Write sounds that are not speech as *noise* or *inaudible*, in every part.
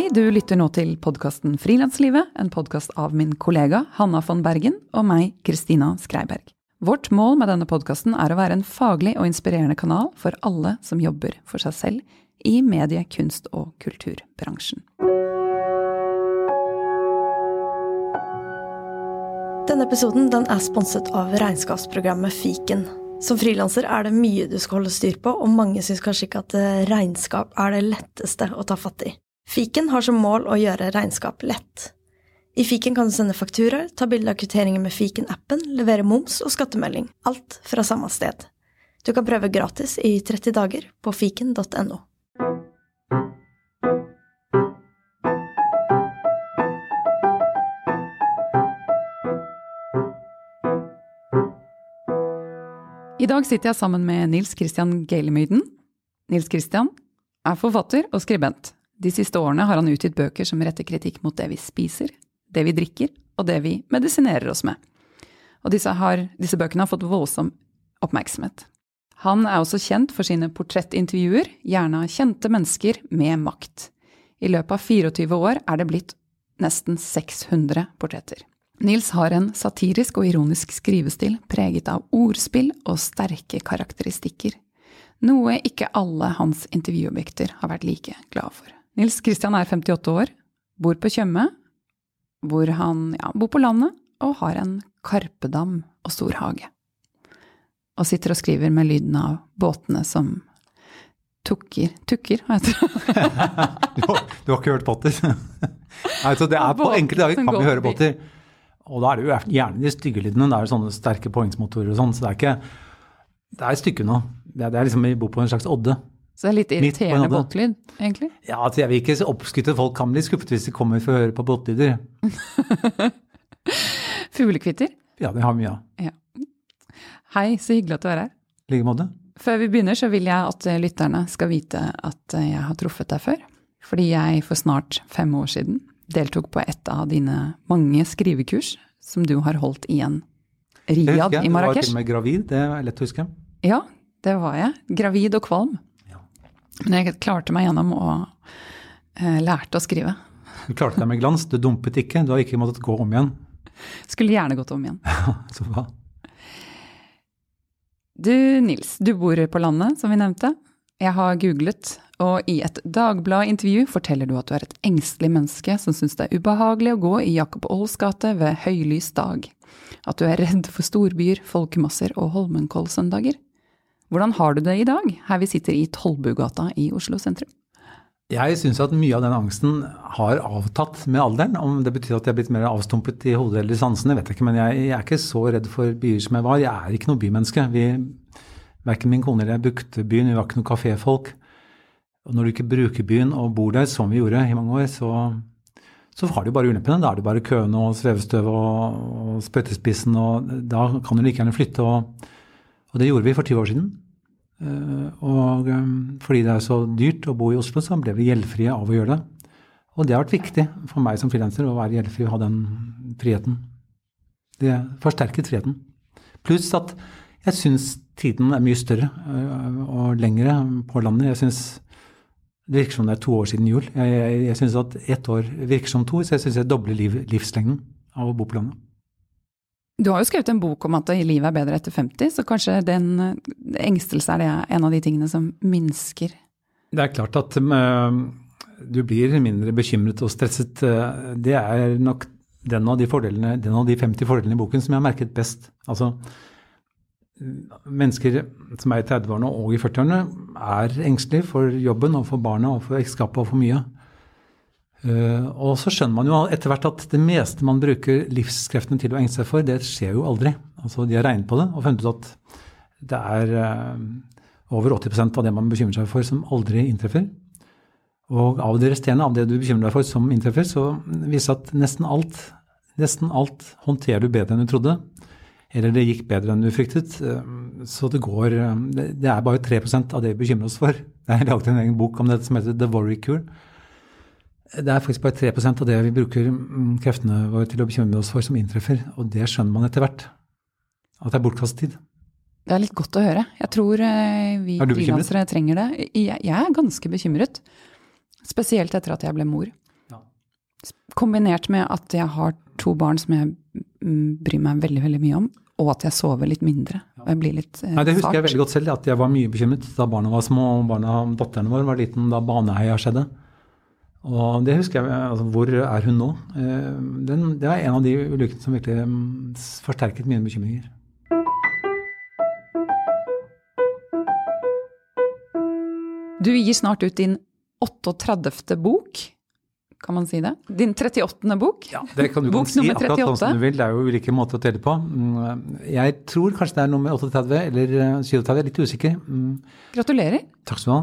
Hei, du lytter nå til podkasten Frilanslivet, en podkast av min kollega Hanna von Bergen og meg, Kristina Skreiberg. Vårt mål med denne podkasten er å være en faglig og inspirerende kanal for alle som jobber for seg selv i medie-, kunst- og kulturbransjen. Denne episoden den er sponset av regnskapsprogrammet Fiken. Som frilanser er det mye du skal holde styr på, og mange syns kanskje ikke at regnskap er det letteste å ta fatt i. Fiken har som mål å gjøre regnskap lett. I fiken kan du sende fakturaer, ta bilde av kvitteringer med fiken-appen, levere moms og skattemelding. Alt fra samme sted. Du kan prøve gratis i 30 dager på fiken.no. I dag sitter jeg sammen med Nils Christian Geilemyden. Nils Christian er forfatter og skribent. De siste årene har han utgitt bøker som retter kritikk mot det vi spiser, det vi drikker og det vi medisinerer oss med. Og disse, har, disse bøkene har fått voldsom oppmerksomhet. Han er også kjent for sine portrettintervjuer, gjerne av kjente mennesker med makt. I løpet av 24 år er det blitt nesten 600 portretter. Nils har en satirisk og ironisk skrivestil preget av ordspill og sterke karakteristikker, noe ikke alle hans intervjuobjekter har vært like glade for. Nils Kristian er 58 år, bor på Tjøme, hvor han ja, bor på landet og har en karpedam og stor hage. Og sitter og skriver med lyden av båtene som tukker Tukker, heter det. *laughs* du, har, du har ikke hørt Potter? *laughs* altså, det er på enkelte dager kan vi høre båter. Og da er det jo gjerne de stygge lydene. Det er sånne sterke poengsmotorer og sånn. Så det er ikke Det er et stykke nå. Det det er liksom vi bor på en slags odde. Så det er litt irriterende båtlyd, egentlig? Ja, altså jeg vil ikke oppskutte Folk kan bli skuffet hvis de kommer for å høre på båtlyder. *laughs* Fuglekvitter? Ja, det har vi mye av. Ja. Hei, så hyggelig at du er her. I like måte. Før vi begynner, så vil jeg at lytterne skal vite at jeg har truffet deg før. Fordi jeg for snart fem år siden deltok på et av dine mange skrivekurs som du har holdt i en Riyadh i Marrakech. Du var til og med gravid, det er lett å huske. Ja, det var jeg. Gravid og kvalm. Men jeg klarte meg gjennom og eh, lærte å skrive. Du klarte deg med glans, du dumpet ikke, du har ikke måttet gå om igjen. Skulle gjerne gått om igjen. *laughs* Så bra. Du Nils, du bor på landet, som vi nevnte. Jeg har googlet, og i et Dagblad-intervju forteller du at du er et engstelig menneske som syns det er ubehagelig å gå i Jakob Aahls gate ved høylys dag. At du er redd for storbyer, folkemasser og Holmenkollsøndager. Hvordan har du det i dag, her vi sitter i Tollbugata i Oslo sentrum? Jeg syns at mye av den angsten har avtatt med alderen. Om det betyr at jeg er blitt mer avstumpet i hodet eller sansene, vet jeg ikke. Men jeg, jeg, er ikke så redd for byer som jeg var. Jeg er ikke noe bymenneske. Vi, Verken min kone eller jeg brukte byen, vi var ikke noen kaféfolk. Og når du ikke bruker byen og bor der, som vi gjorde i mange år, så, så har du bare ulempene. Da er det bare køene og svevestøv og, og spyttespissen, og da kan du like gjerne flytte. og og det gjorde vi for 20 år siden. Eh, og eh, fordi det er så dyrt å bo i Oslo, så ble vi gjeldfrie av å gjøre det. Og det har vært viktig for meg som frilanser å være gjeldfri og ha den friheten. Det forsterket friheten. Pluss at jeg syns tiden er mye større eh, og lengre på landet. Jeg syns det virker som det er to år siden jul. Jeg, jeg, jeg syns at ett år virker som to, så jeg syns jeg dobler liv, livslengden av å bo på landet. Du har jo skrevet en bok om at livet er bedre etter 50, så kanskje den engstelse er det en av de tingene som minsker? Det er klart at uh, du blir mindre bekymret og stresset. Uh, det er nok den av, de den av de 50 fordelene i boken som jeg har merket best. Altså, mennesker som er i 30-årene og i 40-årene, er engstelige for jobben og for barna og for ekteskapet og for mye. Uh, og så skjønner man jo etter hvert at det meste man bruker livskreftene til å engste seg for, det skjer jo aldri. Altså De har regnet på det og funnet ut at det er uh, over 80% av det man bekymrer seg for, som aldri inntreffer. Og av det resterende av det du bekymrer deg for som inntreffer, så viser at nesten alt, nesten alt håndterer du bedre enn du trodde. Eller det gikk bedre enn du fryktet. Uh, så det går Det er bare 3% av det vi bekymrer oss for. Jeg har laget en egen bok om det som heter The Worry Cure det er faktisk bare 3% av det vi bruker mm, kreftene våre til å bekymre oss for, som inntreffer. Og det skjønner man etter hvert. At det er bortkastet tid. Det er litt godt å høre. Jeg tror eh, vi frilansere trenger det. Jeg, er ganske bekymret. Spesielt etter at jeg ble mor. Kombinert med at jeg har to barn som jeg mm, bryr meg veldig, veldig mye om, og at jeg sover litt mindre. Og jeg blir litt eh, Nei, Det husker jeg veldig godt selv, at jeg var mye bekymret da barna var små og barna, datteren vår var liten da Baneheia skjedde. Og det husker jeg, altså Hvor er hun nå? Eh, Den, det er en av de ulykkene som virkelig mm, forsterket mine bekymringer. Du gir snart ut din 38. bok, kan man si det? Din 38. bok? Ja, det kan du Bok kan si akkurat sånn som du vil. Det er jo ulike måter å telle på. Mm, Jeg tror kanskje det er nummer 38 eller eh, 37, jeg er litt usikker. Mm, Gratulerer. Takk skal du ha.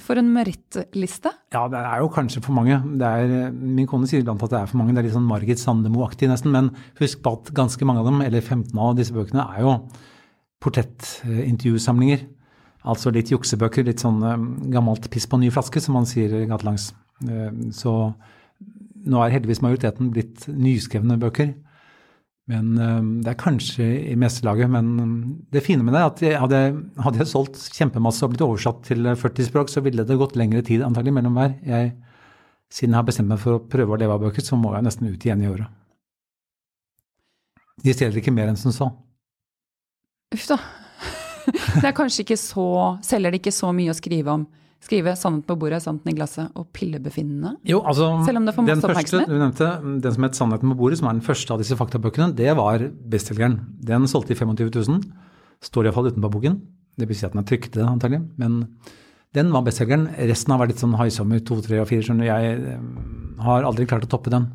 For en merittliste. Ja, det er jo kanskje for mange. Er, min kone sier iblant at det er for mange. Det er litt sånn Margit Sandemo-aktig nesten. Men husk på at ganske mange av dem, eller 15 av disse bøkene, er jo portrettintervjusamlinger. Altså litt juksebøker, litt sånn eh, gammelt piss på ny flaske, som man sier gatelangs. Eh, Så nå er heldigvis majoriteten blitt nyskrevne bøker. Men eh, det er kanskje i mesterlaget. Men eh, det fine med det er at hadde, hadde jeg solgt kjempemasse og blitt oversatt til 40 språk, så ville det gått lengre tid antagelig mellom hver. Jeg, siden jeg har bestemt meg for å prøve å leve av bøker, så må jeg nesten ut igjen i året. De stjeler ikke mer enn som så. Uff da. *laughs* Det er kanskje ikke så Selger det ikke så mye å skrive om? Skrive 'Sannheten på bordet, sannheten i glasset' og 'Pillebefinnende'? Jo, altså, Selv om det får den masse første oppmerksomhet? du nevnte, den som het 'Sannheten på bordet', som er den første av disse faktabøkene, det var bestselgeren. Den solgte i 25 000. Står iallfall utenpå boken. Det vil si at den er trykket, antagelig. Men den var bestselgeren. Resten har vært litt sånn haisommer, to, tre og fire. Skjønner. Jeg eh, har aldri klart å toppe den.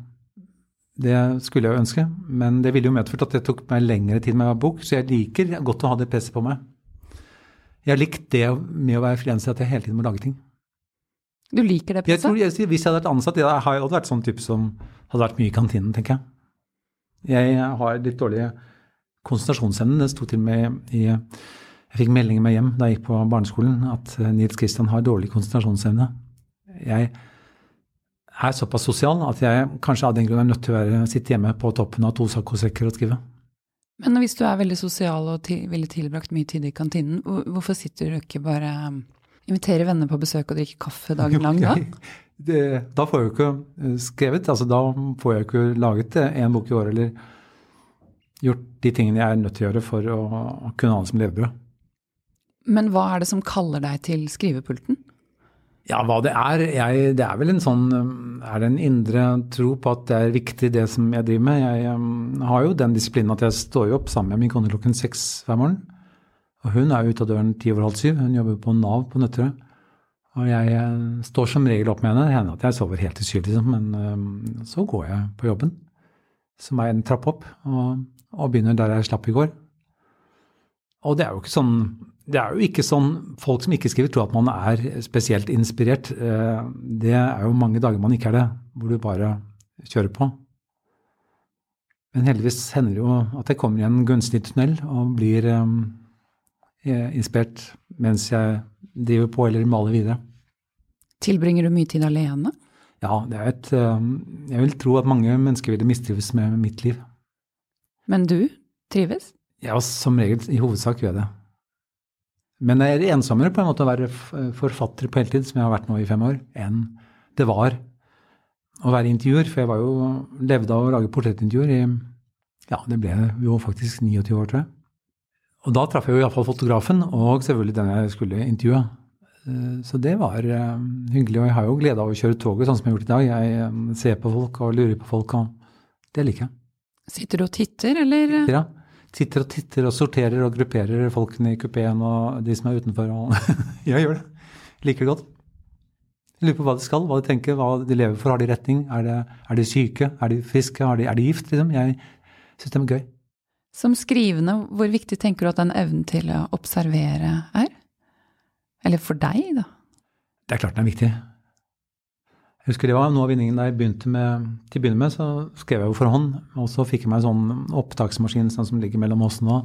Det skulle jeg jo ønske, men det ville jo medført at det tok meg lengre tid med bok, så jeg liker godt å ha det presset på meg. Jeg har likt det med å være frilanser, at jeg hele tiden må lage ting. Du liker det presset? jeg, hvis jeg hadde vært ansatt, jeg jeg hadde vært sånn type som hadde vært mye i kantinen, tenker jeg. Jeg har litt dårlig konsentrasjonsevne. Det sto til med i Jeg fikk meldinger med hjem da jeg gikk på barneskolen at eh, Nils Kristian har dårlig konsentrasjonsevne. Jeg er såpass sosial at jeg kanskje av den grunn er nødt til å være, sitte hjemme på toppen av to saccosekker og skrive. Men hvis du er veldig sosial og til, ville tilbrakt mye tid i kantinen, hvorfor sitter du ikke bare um, Inviterer venner på besøk og drikker kaffe dagen *laughs* lang da? Det, da får jeg jo ikke eh, skrevet, altså da får jeg jo ikke laget én en bok i året eller gjort de tingene jeg er nødt til å gjøre for å kunne ha det som levebrød. Men hva er det som kaller deg til skrivepulten? Ja, hva det er? Jeg, det er vel en sånn um, Er det en indre tro på at det er viktig det som jeg driver med? Jeg um, har jo den disiplinen at jeg står jo opp sammen med min kone klokken seks hver morgen. Og hun er jo ute av døren ti over halv syv. Hun jobber på Nav på Nøtterøy. Og jeg eh, står som regel opp med henne. Det hender at jeg sover helt til syv, liksom. Men um, så går jeg på jobben, som er en trapp opp, og, og begynner der jeg slapp i går. Og det er jo ikke sånn det er jo ikke sånn folk som ikke skriver, tror at man er spesielt inspirert. Eh, Det er jo mange dager man ikke er det, hvor du bare kjører på. Men heldigvis hender det jo at jeg kommer i en gunstig tunnel og blir eh, inspirert mens jeg driver på eller maler videre. Tilbringer du mye tid alene? Ja, det er et eh, Jeg vil tro at mange mennesker ville mistrives med mitt liv. Men du trives? Ja, som regel, i hovedsak gjør jeg det. Men det er ensommere på en måte å være forfatter på heltid, som jeg har vært nå i fem år, enn det var å være intervjuer. For jeg var jo, levde av å lage portrettintervjuer i ja, det ble jo faktisk 29 år, tror jeg. Og da traff jeg jo iallfall fotografen, og selvfølgelig den jeg skulle intervjue. Eh, Så det var eh, hyggelig, og jeg har jo glede av å kjøre toget, sånn som jeg har gjort i dag. Jeg eh, ser på folk og lurer på folk, og det liker jeg. Sitter du og titter, eller? Titter, ja. Sitter og titter og sorterer og grupperer folkene i kupeen og de som er utenfor. Jeg *laughs* gjør det. Liker det godt. Jeg lurer på hva de skal, hva de tenker, hva de lever for. Har de retning? Er, det, er de syke? Er de friske? Er de, er de gift? Liksom? Jeg syns det er gøy. Som skrivende, hvor viktig tenker du at den evnen til å observere er? Eller for deg, da? Det er klart den er viktig. Jeg husker det var noe av vinningen da jeg begynte med Til å begynne med så skrev jeg jo for hånd, og så fikk jeg meg en sånn opptaksmaskin sånn som ligger mellom oss nå.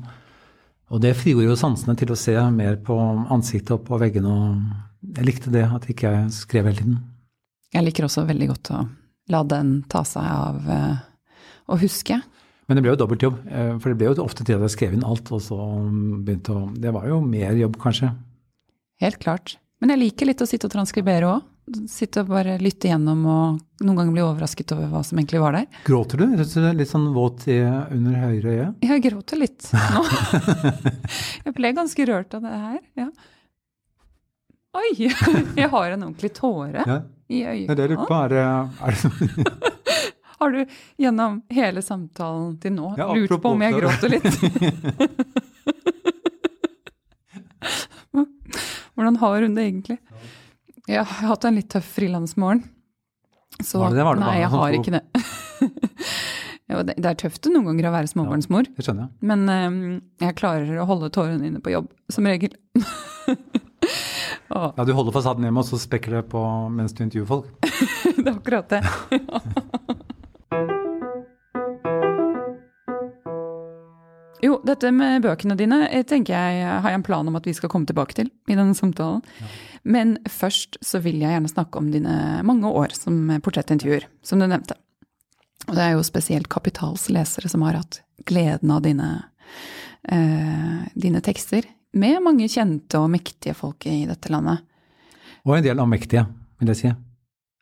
Og det frigjorde jo sansene til å se mer på ansiktet og på veggene. og Jeg likte det, at ikke jeg skrev hele tiden. Jeg liker også veldig godt å la den ta seg av eh, å huske. Men det ble jo dobbeltjobb, eh, for det ble jo ofte til at jeg skrev inn alt, og så begynte å Det var jo mer jobb, kanskje. Helt klart. Men jeg liker litt å sitte og transkribere òg. Sitte og bare lytte gjennom og noen ganger bli overrasket over hva som egentlig var der. Gråter du? Syns du det er Litt sånn våt i, under høyre øye? Jeg gråter litt nå. *laughs* jeg ble ganske rørt av det her. Ja. Oi! *laughs* Jeg har en ordentlig tåre Ja. i Det er det jeg lurer på. Er, det- er det *laughs* Har du gjennom hele samtalen til nå Ja, lurt på om jeg gråter litt? Hvordan har hun det egentlig? Jeg har hatt en litt tøff frilansmorgen. Så Var det det? Var det nei, jeg har ikke det. *laughs* Jo, det. Er tøft noen ganger å være småbarnsmor, Det skjønner jeg. men um, jeg klarer å holde tårene inne på jobb, som regel. *laughs* Ja, Du holder fasaden hjemme, og så spekker det på mens du intervjuer folk? *laughs* det er akkurat det. Jo, dette med bøkene dine eh, tenker jeg har jeg en plan om at vi skal komme tilbake til i denne samtalen. Men først så vil jeg gjerne snakke om dine mange år som portrettintervjuer, som du nevnte. Og det er jo spesielt Kapitals lesere som har hatt gleden av dine, eh, dine tekster, med mange kjente og mektige folk i dette landet. Og en del avmektige, vil jeg si.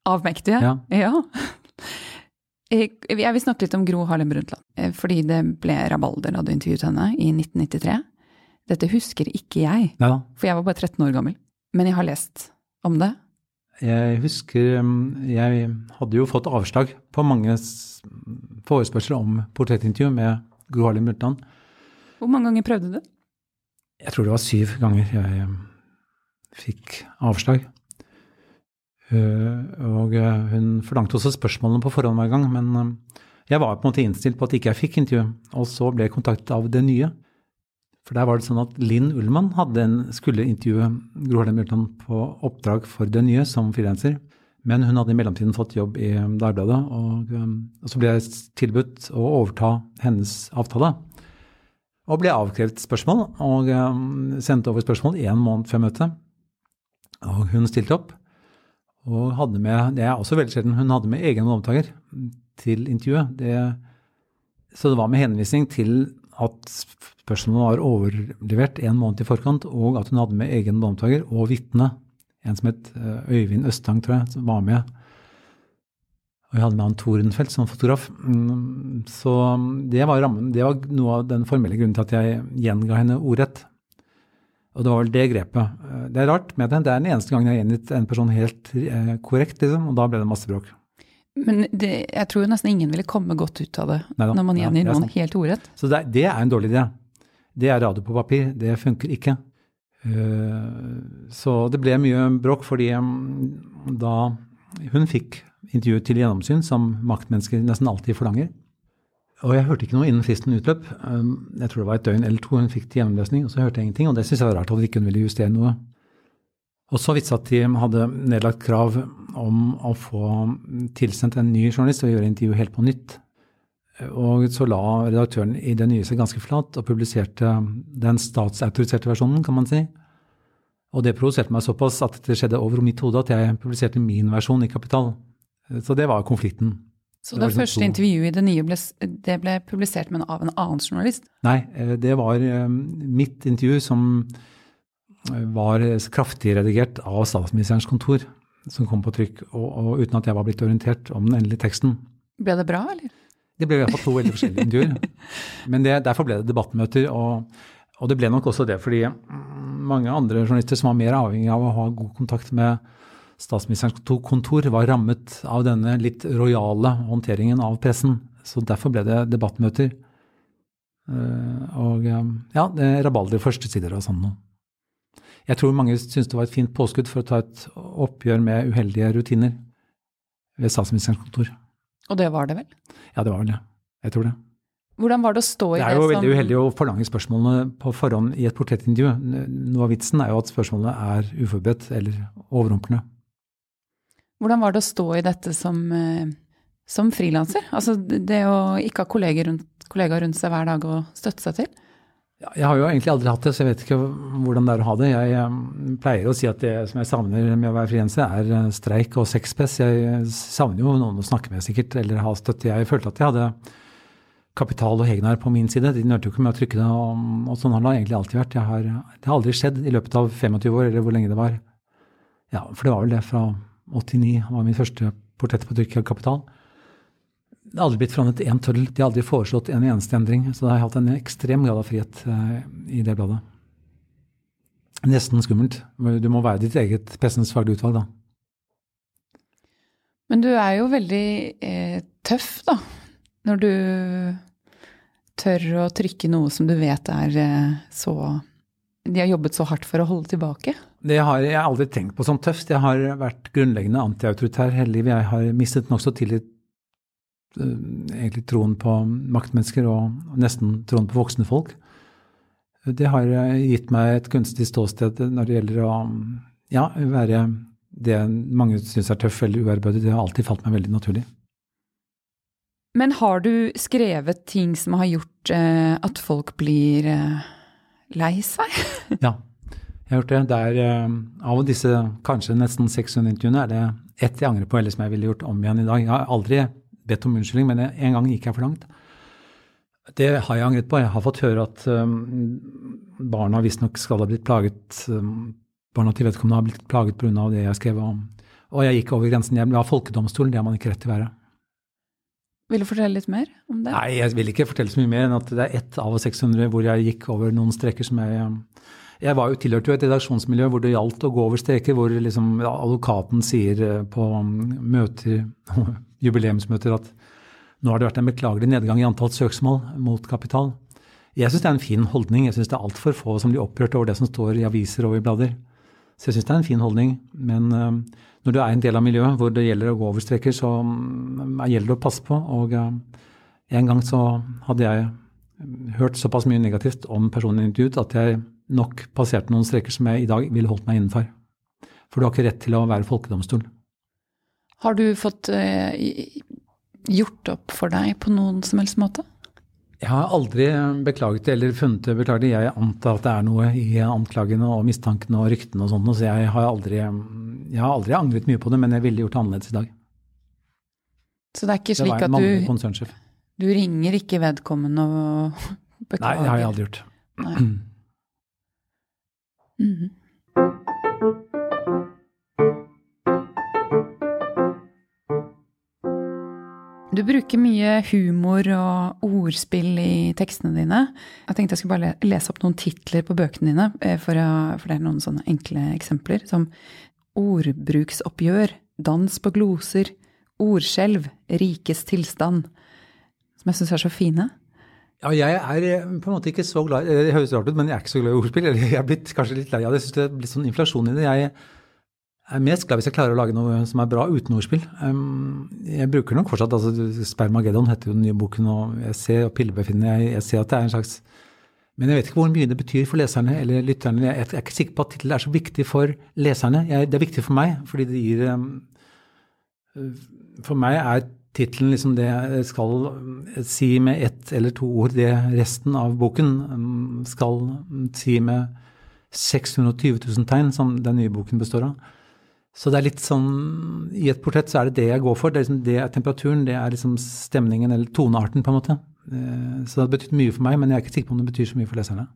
Avmektige? Ja. ja. *laughs* Jeg jeg vil snakke litt om Gro Harlem Brundtland, eh, fordi det ble rabalder da du intervjuet henne i 1993. Dette husker ikke jeg, ja. for jeg var bare 13 år gammel. Men jeg har lest om det. Jeg husker um, jeg hadde jo fått avslag på mange forespørsler om portrettintervju med Gro Harlem Brundtland. Hvor mange ganger prøvde du? Jeg tror det var syv ganger jeg um, fikk avslag. Uh, og uh, hun forlangte også spørsmålene på forhånd hver gang, men um, jeg var på en måte innstilt på at ikke jeg fikk intervju. Og så ble jeg kontaktet av Det Nye. For der var det sånn at Linn Ullmann en, skulle intervjue Gro Harlem Brundtland på oppdrag for Det Nye som frilanser. Men hun hadde i mellomtiden fått jobb i Dagbladet, og, um, og så ble jeg tilbudt å overta hennes avtale. Og ble avkrevd spørsmål, og um, sendte over spørsmål én måned før møtet. Og hun stilte opp, og hadde med Det er også veldig sjelden. Hun hadde med egen låntaker til intervjuet. Det, så det var med henvisning til at spørsmålet var overlevert en måned i forkant, og at hun hadde med egen låntaker og vitne. En som het eh, Øyvind Østang, tror jeg, som var med. Og jeg hadde med han Torenfeldt som fotograf. Mm, Så det var rammen. Det var noe av den formelle grunnen til at jeg gjenga henne ordrett. Og det var vel det grepet. Eh, Det er rart med det. Det er den eneste gangen jeg har gjengitt en person helt eh, korrekt, liksom, og da ble det masse bråk. Men det, jeg tror nesten ingen ville komme godt ut av det Neida. når man gjengir noen sant. helt ordrett. Så det, er- det er en dårlig idé. Det er radio på papir. Det funker ikke. Eh, Så det ble mye bråk fordi da hun fikk intervjuet til gjennomsyn, som maktmennesker nesten alltid forlanger. Og jeg hørte ikke noe innen fristen utløp. Um, Jeg tror det var et døgn eller to hun fikk til gjennomløsning, og så hørte jeg ingenting. Og det syntes jeg var rart at hun ikke ville justere noe. Og så vidt at de hadde nedlagt krav om å få tilsendt en ny journalist og gjøre intervjuet helt på nytt. Og så la redaktøren i det nye seg ganske flat og publiserte den statsautoriserte versjonen, kan man si. Og det provoserte meg såpass at det skjedde over mitt hode at jeg publiserte min versjon i Kapital. Så det var konflikten. Så Det det, liksom første to- intervjuet i det nye ble, det ble publisert, men av en annen journalist. Nei, eh, det var eh, mitt intervju som eh, var kraftig redigert av statsministerens kontor, som kom på trykk, og, og uten at jeg var blitt orientert om den endelige teksten. Ble det bra, eller? Det ble i hvert fall to veldig forskjellige intervjuer. *laughs* Men det, derfor ble det debattmøter, og, og det ble nok også det fordi mange andre journalister som var mer avhengig av å ha god kontakt med statsministerens kontor- var rammet av denne litt rojale håndteringen av pressen. Så derfor ble det debattmøter. Eh, Og ja, er rabalder første sider og sånn noe. Jeg tror mange syntes det var et fint påskudd for å ta et oppgjør med uheldige rutiner ved statsministerens kontor. Og det var det vel? Ja, det var vel det. Jeg tror det. Hvordan var det å stå i Det det, er jo som veldig uheldig å forlange spørsmålene på forhånd i et portrettintervju. Noe av vitsen er jo at spørsmålene er uforberedt eller overrumplende. Hvordan var det å stå i dette som, eh, som frilanser? Altså det å ikke ha kollegaer rundt, kollegaer rundt seg hver dag å støtte seg til? Jeg har jo egentlig aldri hatt det, så jeg vet ikke hvordan det er å ha det. Jeg eh, pleier å si at det som jeg savner med å være frilanser, er eh, streik og sexpress. Jeg savner jo noen å snakke med sikkert, eller ha støtte. Jeg følte at jeg hadde Kapital og Hegnar på min side. De nølte jo ikke med å trykke det, og, sånn har det egentlig alltid vært. Har, det har aldri skjedd i løpet av 25 år, eller hvor lenge det var. Ja, for det var vel det fra 89 var min første portrett på av Kapital. Det har aldri blitt forandret én tøddel. De har aldri foreslått en eneste endring. Så det har hatt en ekstrem grad av frihet uh, i det bladet. Nesten skummelt. Du må være ditt eget pressens faglige utvalg, da. Men du er jo veldig eh, tøff, da. Når du tør å trykke noe som du vet er eh, så De har jobbet så hardt for å holde tilbake? Det har jeg aldri tenkt på som tøft. Jeg har vært grunnleggende antiautoritær hele livet. Jeg har mistet nokså tillit egentlig troen på maktmennesker og nesten troen på voksne folk. Det har gitt meg et kunstig ståsted når det gjelder å ja, være det mange syns er tøff eller uærbødig. Det har alltid falt meg veldig naturlig. Men har du skrevet ting som har gjort eh, at folk blir eh, lei seg? *laughs* ja, jeg har gjort det. det er, eh, av disse kanskje nesten 600 intervjuene er det ett jeg angrer på, eller som jeg ville gjort om igjen i dag. Jeg har aldri bedt om unnskyldning, men en gang gikk jeg for langt. Det har jeg angret på. Jeg har fått høre at um, barna visstnok skal ha blitt plaget um, Barna til vedkommende har blitt plaget pga. det jeg skrev om. Og jeg gikk over grensen. Jeg var folkedomstolen, det har man ikke rett til å være. Vil du fortelle litt mer om det? Nei, jeg vil ikke fortelle så mye mer enn at det er ett av 600 hvor jeg gikk over noen streker som jeg Jeg var jo tilhørte jo et redaksjonsmiljø hvor det gjaldt å gå over streker, hvor liksom advokaten sier eh, på møter, *laughs* jubileumsmøter at nå har det vært en beklagelig nedgang i antall søksmål mot kapital. Jeg syns det er en fin holdning. Jeg syns det er altfor få som blir opprørt over det som står i aviser og i blader. Så jeg syns det er en fin holdning. Men uh, når du er en del av miljøet hvor det gjelder å gå over streker, så um, gjelder det å passe på. Og uh, en gang så hadde jeg hørt såpass mye negativt om personen intervjuet at jeg nok passerte noen streker som jeg i dag ville holdt meg innenfor. For du har ikke rett til å være folkedomstol. Har du fått uh, gjort opp for deg på noen som helst måte? Jeg har aldri beklaget det eller funnet det beklagelig. Jeg antar at det er noe i anklagene og mistankene og ryktene og sånt, så jeg har, aldri, jeg har aldri angret mye på det, men jeg ville gjort det annerledes i dag. Så det er ikke slik at du, du ringer ikke vedkommende og beklager? Nei, det har jeg aldri gjort. Nei. *clears throat* Mm -hmm. Du bruker mye humor og ordspill i tekstene dine. Jeg tenkte jeg skulle bare lese opp noen titler på bøkene dine, for, for, for det er noen sånne enkle eksempler. Som ordbruksoppgjør, dans på gloser, ordskjelv, rikes tilstand. Som jeg syns er så fine. Ja, jeg er eh, på en måte ikke så glad Det høres rart ut, men jeg er ikke så glad i ordspill. Jeg er blitt kanskje litt lei av det. Jeg syns det er blitt sånn inflasjon i det. Jeg er mest glad hvis jeg klarer å lage noe som er bra uten ordspill. Jeg bruker nok fortsatt altså Spermageddon heter jo den nye boken, og jeg ser og pillebefinner jeg, jeg ser at det er en slags Men jeg vet ikke hvor mye det betyr for leserne eller lytterne. Jeg er ikke sikker på at tittelen er så viktig for leserne. Jeg, det er viktig for meg, fordi det gir For meg er tittelen liksom det jeg skal si med ett eller to ord, det resten av boken skal si med 620 000 tegn, som den nye boken består av. Så det er litt sånn I et portrett så er det det jeg går for. Det er, liksom, det er temperaturen, det er liksom stemningen eller tonearten, på en måte. Eh, så det har betydd mye for meg, men jeg er ikke sikker på om det betyr så mye for leserne.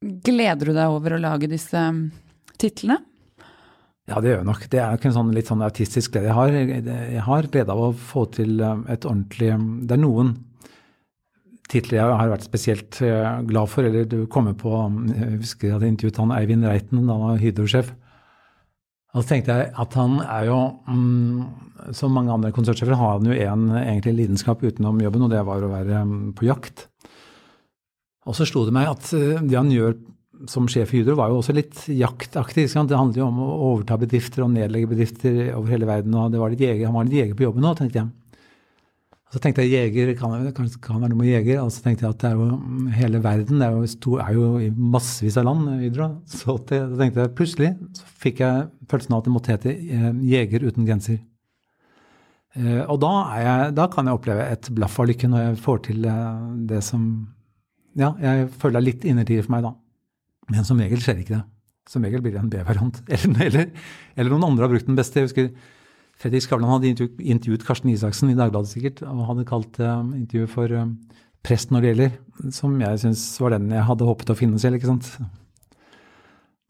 Gleder du deg over å lage disse um, titlene? Ja, det gjør jeg nok. Det er ikke en sånn litt sånn autistisk glede jeg har. Jeg har glede av å få til um, et ordentlig um, Det er noen titler jeg har vært spesielt uh, glad for, eller du kommer på Jeg husker jeg hadde intervjuet han Eivind Reiten, da han var Hydro-sjef. Og så tenkte jeg at han er jo, mm, som mange andre konsertsjefer, har han jo en egentlig lidenskap utenom jobben, og det var å være mm, på jakt. Og så slo det meg at eh, det han gjør som sjef i Hydro, var jo også litt jaktaktig. Det handler jo om å overta bedrifter og nedlegge bedrifter over hele verden. og det var litt jeger, Han var litt jeger på jobben nå, tenkte jeg. Og så tenkte jeg jeger kan, kan, kan være noe med jeger. Og så tenkte jeg at det er jo hele verden det er jo, stor, er jo i massevis av land. Hydro. Så det, da tenkte jeg plutselig så fikk jeg følelsen av at det måtte hete eh, Jeger uten grenser. Eh, og da, jeg, da, kan jeg oppleve et blaff av lykke når jeg får til eh, det som Ja, jeg føler det er litt innertier for meg da. Men som regel skjer ikke det. Som regel blir det en B-variant. *laughs* Eller, eller, eller, noen andre har brukt den beste. Jeg husker Fredrik Skavlan hadde intervjuet Karsten Isaksen i Dagbladet sikkert, og hadde kalt uh, intervjuet for uh, 'Prest når det gjelder', som jeg syns var den jeg hadde håpet å finne selv. ikke sant?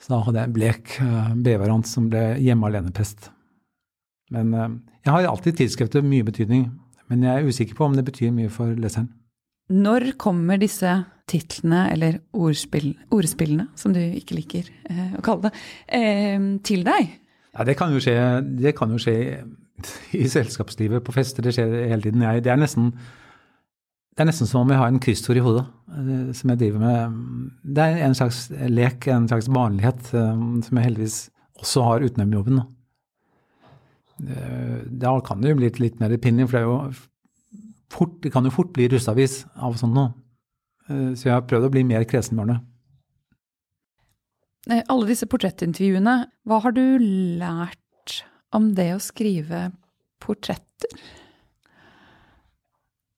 Så da hadde jeg en blek uh, B-variant som ble hjemme alene-prest. Men jeg har alltid tilskrevet mye betydning. Men jeg er usikker på om det betyr mye for leseren. Når kommer disse titlene, eller ordspill, ordspillene, som du ikke liker eh, å kalle det, eh, til deg? Ja, det kan jo skje, det kan jo skje i selskapslivet, på fester. Det skjer hele tiden. Jeg, det, er nesten, det er nesten som om jeg har en kryssord i hodet eh, som jeg driver med. Det er en slags lek, en slags vanlighet, eh, som jeg heldigvis også har utenom jobben. Eh, da kan det jo bli litt mer pinlig, for det, jo fort, det kan jo fort bli russeavis av sånt noe. Eh, så jeg har prøvd å bli mer kresen med årene. Eh, alle disse portrettintervjuene, hva har du lært om det å skrive portretter?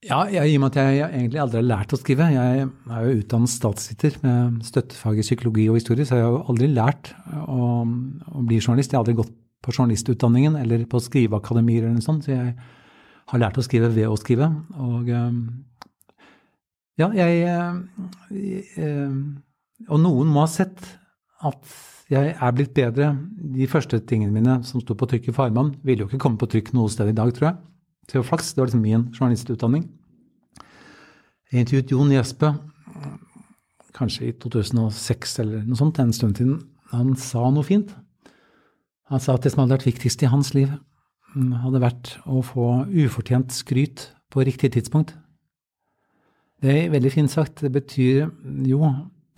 Ja, jeg, i og med at jeg egentlig aldri har lært å skrive. Jeg er jo utdannet statsviter med støttefag i psykologi og historie, så jeg har jo aldri lært å, å bli journalist. Jeg har aldri gått på journalistutdanningen eller på skriveakademier eller noe sånt, så jeg har lært å skrive ved å skrive. Og um, ja, jeg jeg Og noen må ha sett at jeg er blitt bedre. De første tingene mine som sto på trykk i Farmann, ville jo ikke komme på trykk noe sted i dag, tror jeg. Så å var flaks. Det var liksom min journalistutdanning. Jeg intervjuet Jon Jespe kanskje i 2006 eller noe sånt, en stund siden. Han sa noe fint. Han sa at det som hadde vært viktigst i hans liv, mm, hadde vært å få ufortjent skryt på riktig tidspunkt. Det er veldig fint sagt. Det betyr jo,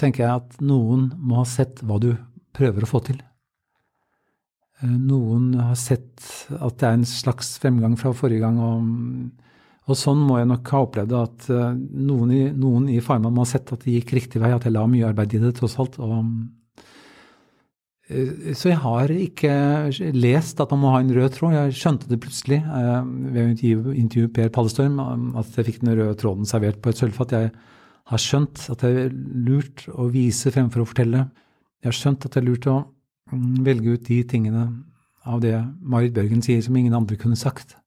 tenker jeg, at noen må ha sett hva du prøver å få til. Eh, noen har sett at det er en slags fremgang fra forrige gang. Og, og sånn må jeg nok ha opplevd at eh, noen i, noen i Farman må ha sett at det gikk riktig vei, at jeg la mye arbeid i det tross alt. og Eh, så jeg har ikke lest at man må ha en rød tråd. Jeg skjønte det plutselig ved å intervjue Per Pallestorm, at jeg fikk den røde tråden servert på et sølvfat. Jeg har skjønt at det er lurt å vise fremfor å fortelle. Jeg har skjønt at det er lurt å mm, velge ut de tingene av det Marit Bjørgen sier som ingen andre kunne sagt.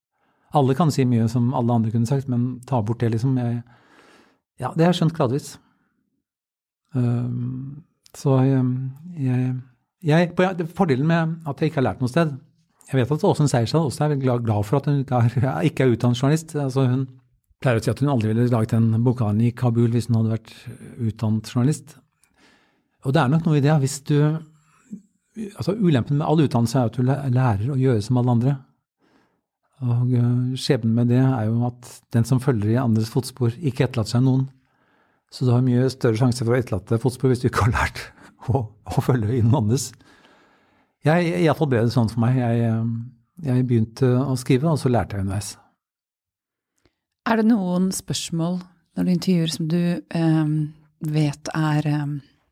Alle kan si mye som alle andre kunne sagt, men ta bort det, liksom. Jeg, ja, det har jeg skjønt gradvis. Um, så jeg, jeg jeg, fordelen med at jeg ikke har lært noe sted Jeg vet at Åsen Seierstad også er glad, glad for at hun ikke er, *laughs* ikke er utdannet journalist. Altså hun pleier å si at hun aldri ville laget en bokhandel i Kabul hvis hun hadde vært utdannet journalist. Og det er nok noe i det. Hvis du altså Ulempen med all utdannelse er at du lærer å gjøre som alle andre. Og øh, skjebnen med det er jo at den som følger i andres fotspor, ikke etterlater seg noen. Så du har mye større sjanse for å etterlate fotspor hvis du ikke har lært *laughs* å, å følge noen andres. Iallfall ble det sånn for meg. Jeg, jeg, begynte å skrive, og så lærte jeg underveis. Er det noen spørsmål når du intervjuer som du eh, vet er eh,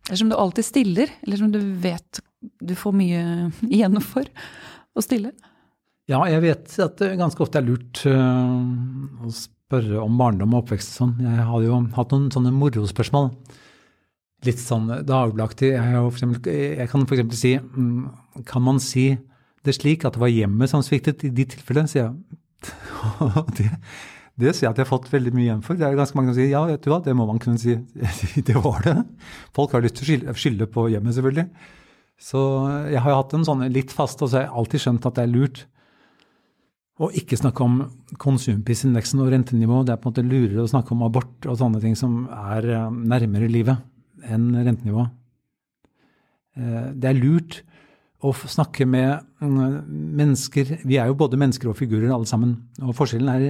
Eller som du alltid stiller, eller som du vet du får mye *laughs* igjen for å stille? Ja, jeg vet at det ganske ofte er lurt uh, å spørre om barndom og oppvekst og sånn. Jeg hadde jo hatt noen sånne morospørsmål litt sånn dagbladaktig. Jeg, jeg kan f.eks. si mm, Kan man si det slik at det var hjemmet som sviktet i de tilfellene, sier jeg. *laughs* det, sier jeg at jeg har fått veldig mye igjen for. Det er ganske mange som sier ja, vet du hva, det må man kunne si. *laughs* det var det. Folk har lyst til å skylde på hjemmet, selvfølgelig. Så jeg har hatt en sånn litt fast, og så har jeg alltid skjønt at det er lurt å ikke snakke om konsumprisindeksen og rentenivå. Det er på en måte lurere å snakke om abort og sånne ting som er eh, nærmere livet enn rentenivået. Eh, det er lurt å snakke med mm, mennesker Vi er jo både mennesker og figurer alle sammen. Og forskjellen er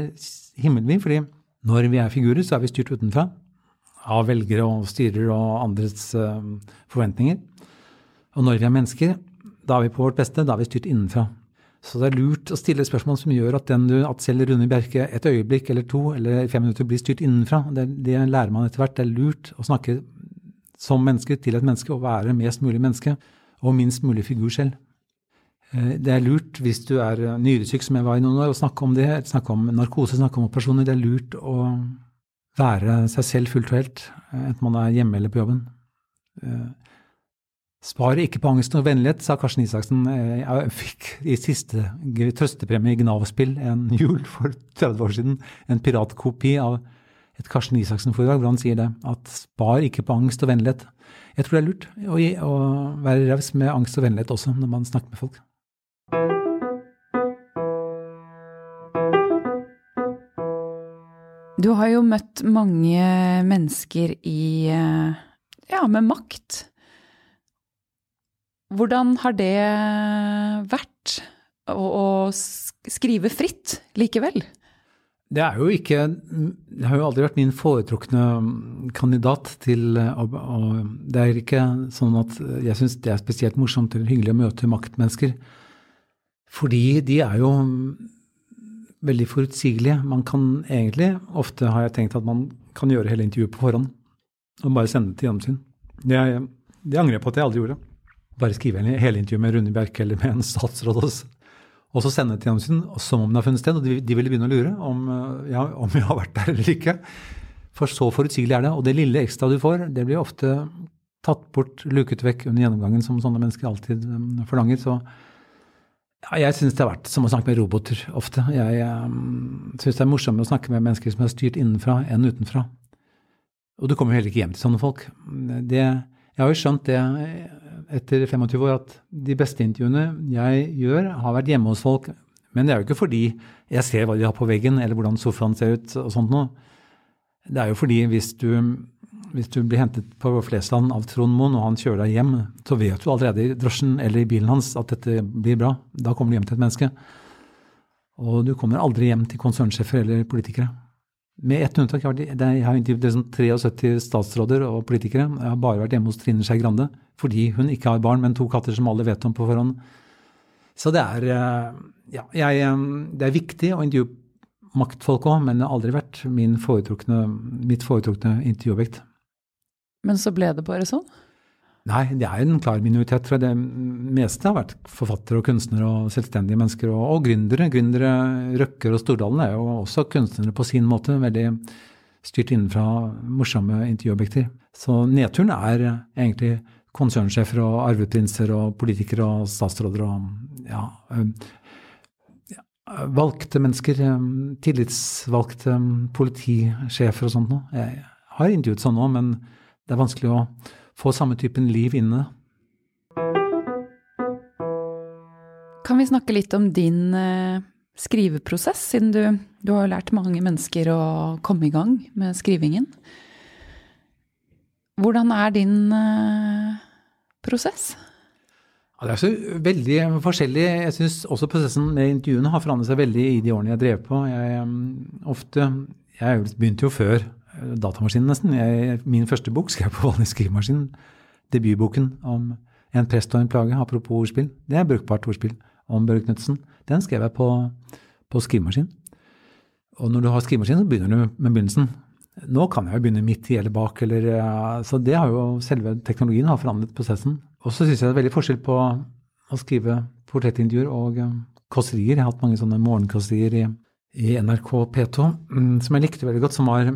himmelvid, fordi når vi er figurer, så er vi styrt utenfra. Av velgere og styrer og andres eh, forventninger. Og når vi er mennesker, da er vi på vårt beste. Da er vi styrt innenfra. Så det er lurt å stille spørsmål som gjør at, du, at selv Rune Bjerke et øyeblikk eller to eller fem minutter blir styrt innenfra. Det, det lærer man etter hvert. Det er lurt å snakke som menneske til et menneske og være mest mulig menneske og minst mulig figur selv. Eh, det er lurt hvis du er nyresyk, som jeg var i noen år, å snakke om det. Snakke om narkose, snakke om operasjoner. Det er lurt å være seg selv fullt og helt, eh, enten man er hjemme eller på jobben. Eh, Spar ikke på angst og vennlighet, sa Karsten Isaksen. Jeg fikk i siste trøstepremie i Gnav-spill en *laughs* jul for 30 år siden en piratkopi av et Karsten Isaksen-foredrag hvor han sier det, at spar ikke på angst og vennlighet. Jeg tror det er lurt å, gi, å være raus med angst og vennlighet også når man snakker med folk. Du har jo møtt mange mennesker i eh, ja, med makt. Hvordan har det vært å, å skrive fritt likevel? Det er jo ikke Det har jo aldri vært min foretrukne kandidat til og, og Det er ikke sånn at jeg syns det er spesielt morsomt eller hyggelig å møte maktmennesker. Fordi de er jo veldig forutsigelige. Man kan egentlig Ofte har jeg tenkt at man kan gjøre hele intervjuet på forhånd. Og bare sende det til gjennomsyn. Det, det angrer jeg på at jeg aldri gjorde. Bare skrive hele intervjuet med Rune Bjerke eller med en statsråd. Også og så sende til Jansen som om det har funnet sted. Og de, de ville begynne å lure om, eh, ja, om jeg har vært der eller ikke. For så forutsigelig er det. Og det lille ekstra du får, det blir ofte tatt bort, luket vekk under gjennomgangen, som sånne mennesker alltid um, forlanger. Så ja, jeg syns det har vært som å snakke med roboter ofte. Jeg um, syns det er morsommere å snakke med mennesker som er styrt innenfra enn utenfra. Og du kommer jo heller ikke hjem til sånne folk. Det, jeg har jo skjønt det etter 25 år at de beste intervjuene jeg gjør, har vært hjemme hos folk. Men det er jo ikke fordi jeg ser hva de har på veggen, eller hvordan sofaen ser ut og sånt noe. Det er jo fordi hvis du, hvis du blir hentet på Flesland av Trond Moen, og han kjører deg hjem, så vet du allerede i drosjen eller i bilen hans at dette blir bra. Da kommer du hjem til et menneske. Og du kommer aldri hjem til konsernsjefer eller politikere. Med ett unntak. Jeg har intervjuet liksom 73 statsråder og politikere. Jeg har bare vært hjemme hos Trine Skei Grande fordi hun ikke har barn, men to katter som alle vet om på forhånd. Så det er, eh, ja, jeg, eh, det er viktig å intervjue maktfolk òg, men det har aldri vært foretrukne, mitt foretrukne intervjuobjekt. Men så ble det bare sånn? Nei, det er en klar minoritet. tror jeg. Det meste har vært forfattere og kunstnere og selvstendige mennesker. Og, og gründere. Gründere, Røkker og Stordalen er jo også kunstnere på sin måte. Veldig styrt innenfra morsomme intervjuobjekter. Så nedturen er egentlig konsernsjefer og arveprinser og politikere og statsråder og ja, valgte mennesker. Tillitsvalgte politisjefer og sånt noe. Jeg har intervjuet sånn òg, men det er vanskelig å få samme typen liv inne. Kan vi snakke litt om din uh, skriveprosess, siden du, du har lært mange mennesker å komme i gang med skrivingen. Hvordan er din uh, prosess? Ja, det er så veldig forskjellig. Jeg syns også prosessen med intervjuene har forandret seg veldig i de årene jeg drev på. Jeg, um, ofte, jeg begynte jo før datamaskinen, nesten. Jeg, min første bok skrev jeg på vanlig skrivemaskin. Debutboken om en prest og en plage, apropos ordspill. Det er brukbart ordspill om Børre Knutsen. Den skrev jeg på, på skrivemaskin. Og når du har skrivemaskin, så begynner du med begynnelsen. Nå kan jeg jo begynne midt i eller bak, eller, så det har jo selve teknologien har forandret prosessen. Og så syns jeg det er veldig forskjell på å skrive portrettintervjuer og um, kåserier. Jeg har hatt mange sånne morgenkåserier i, i NRK P2 um, som jeg likte veldig godt, som var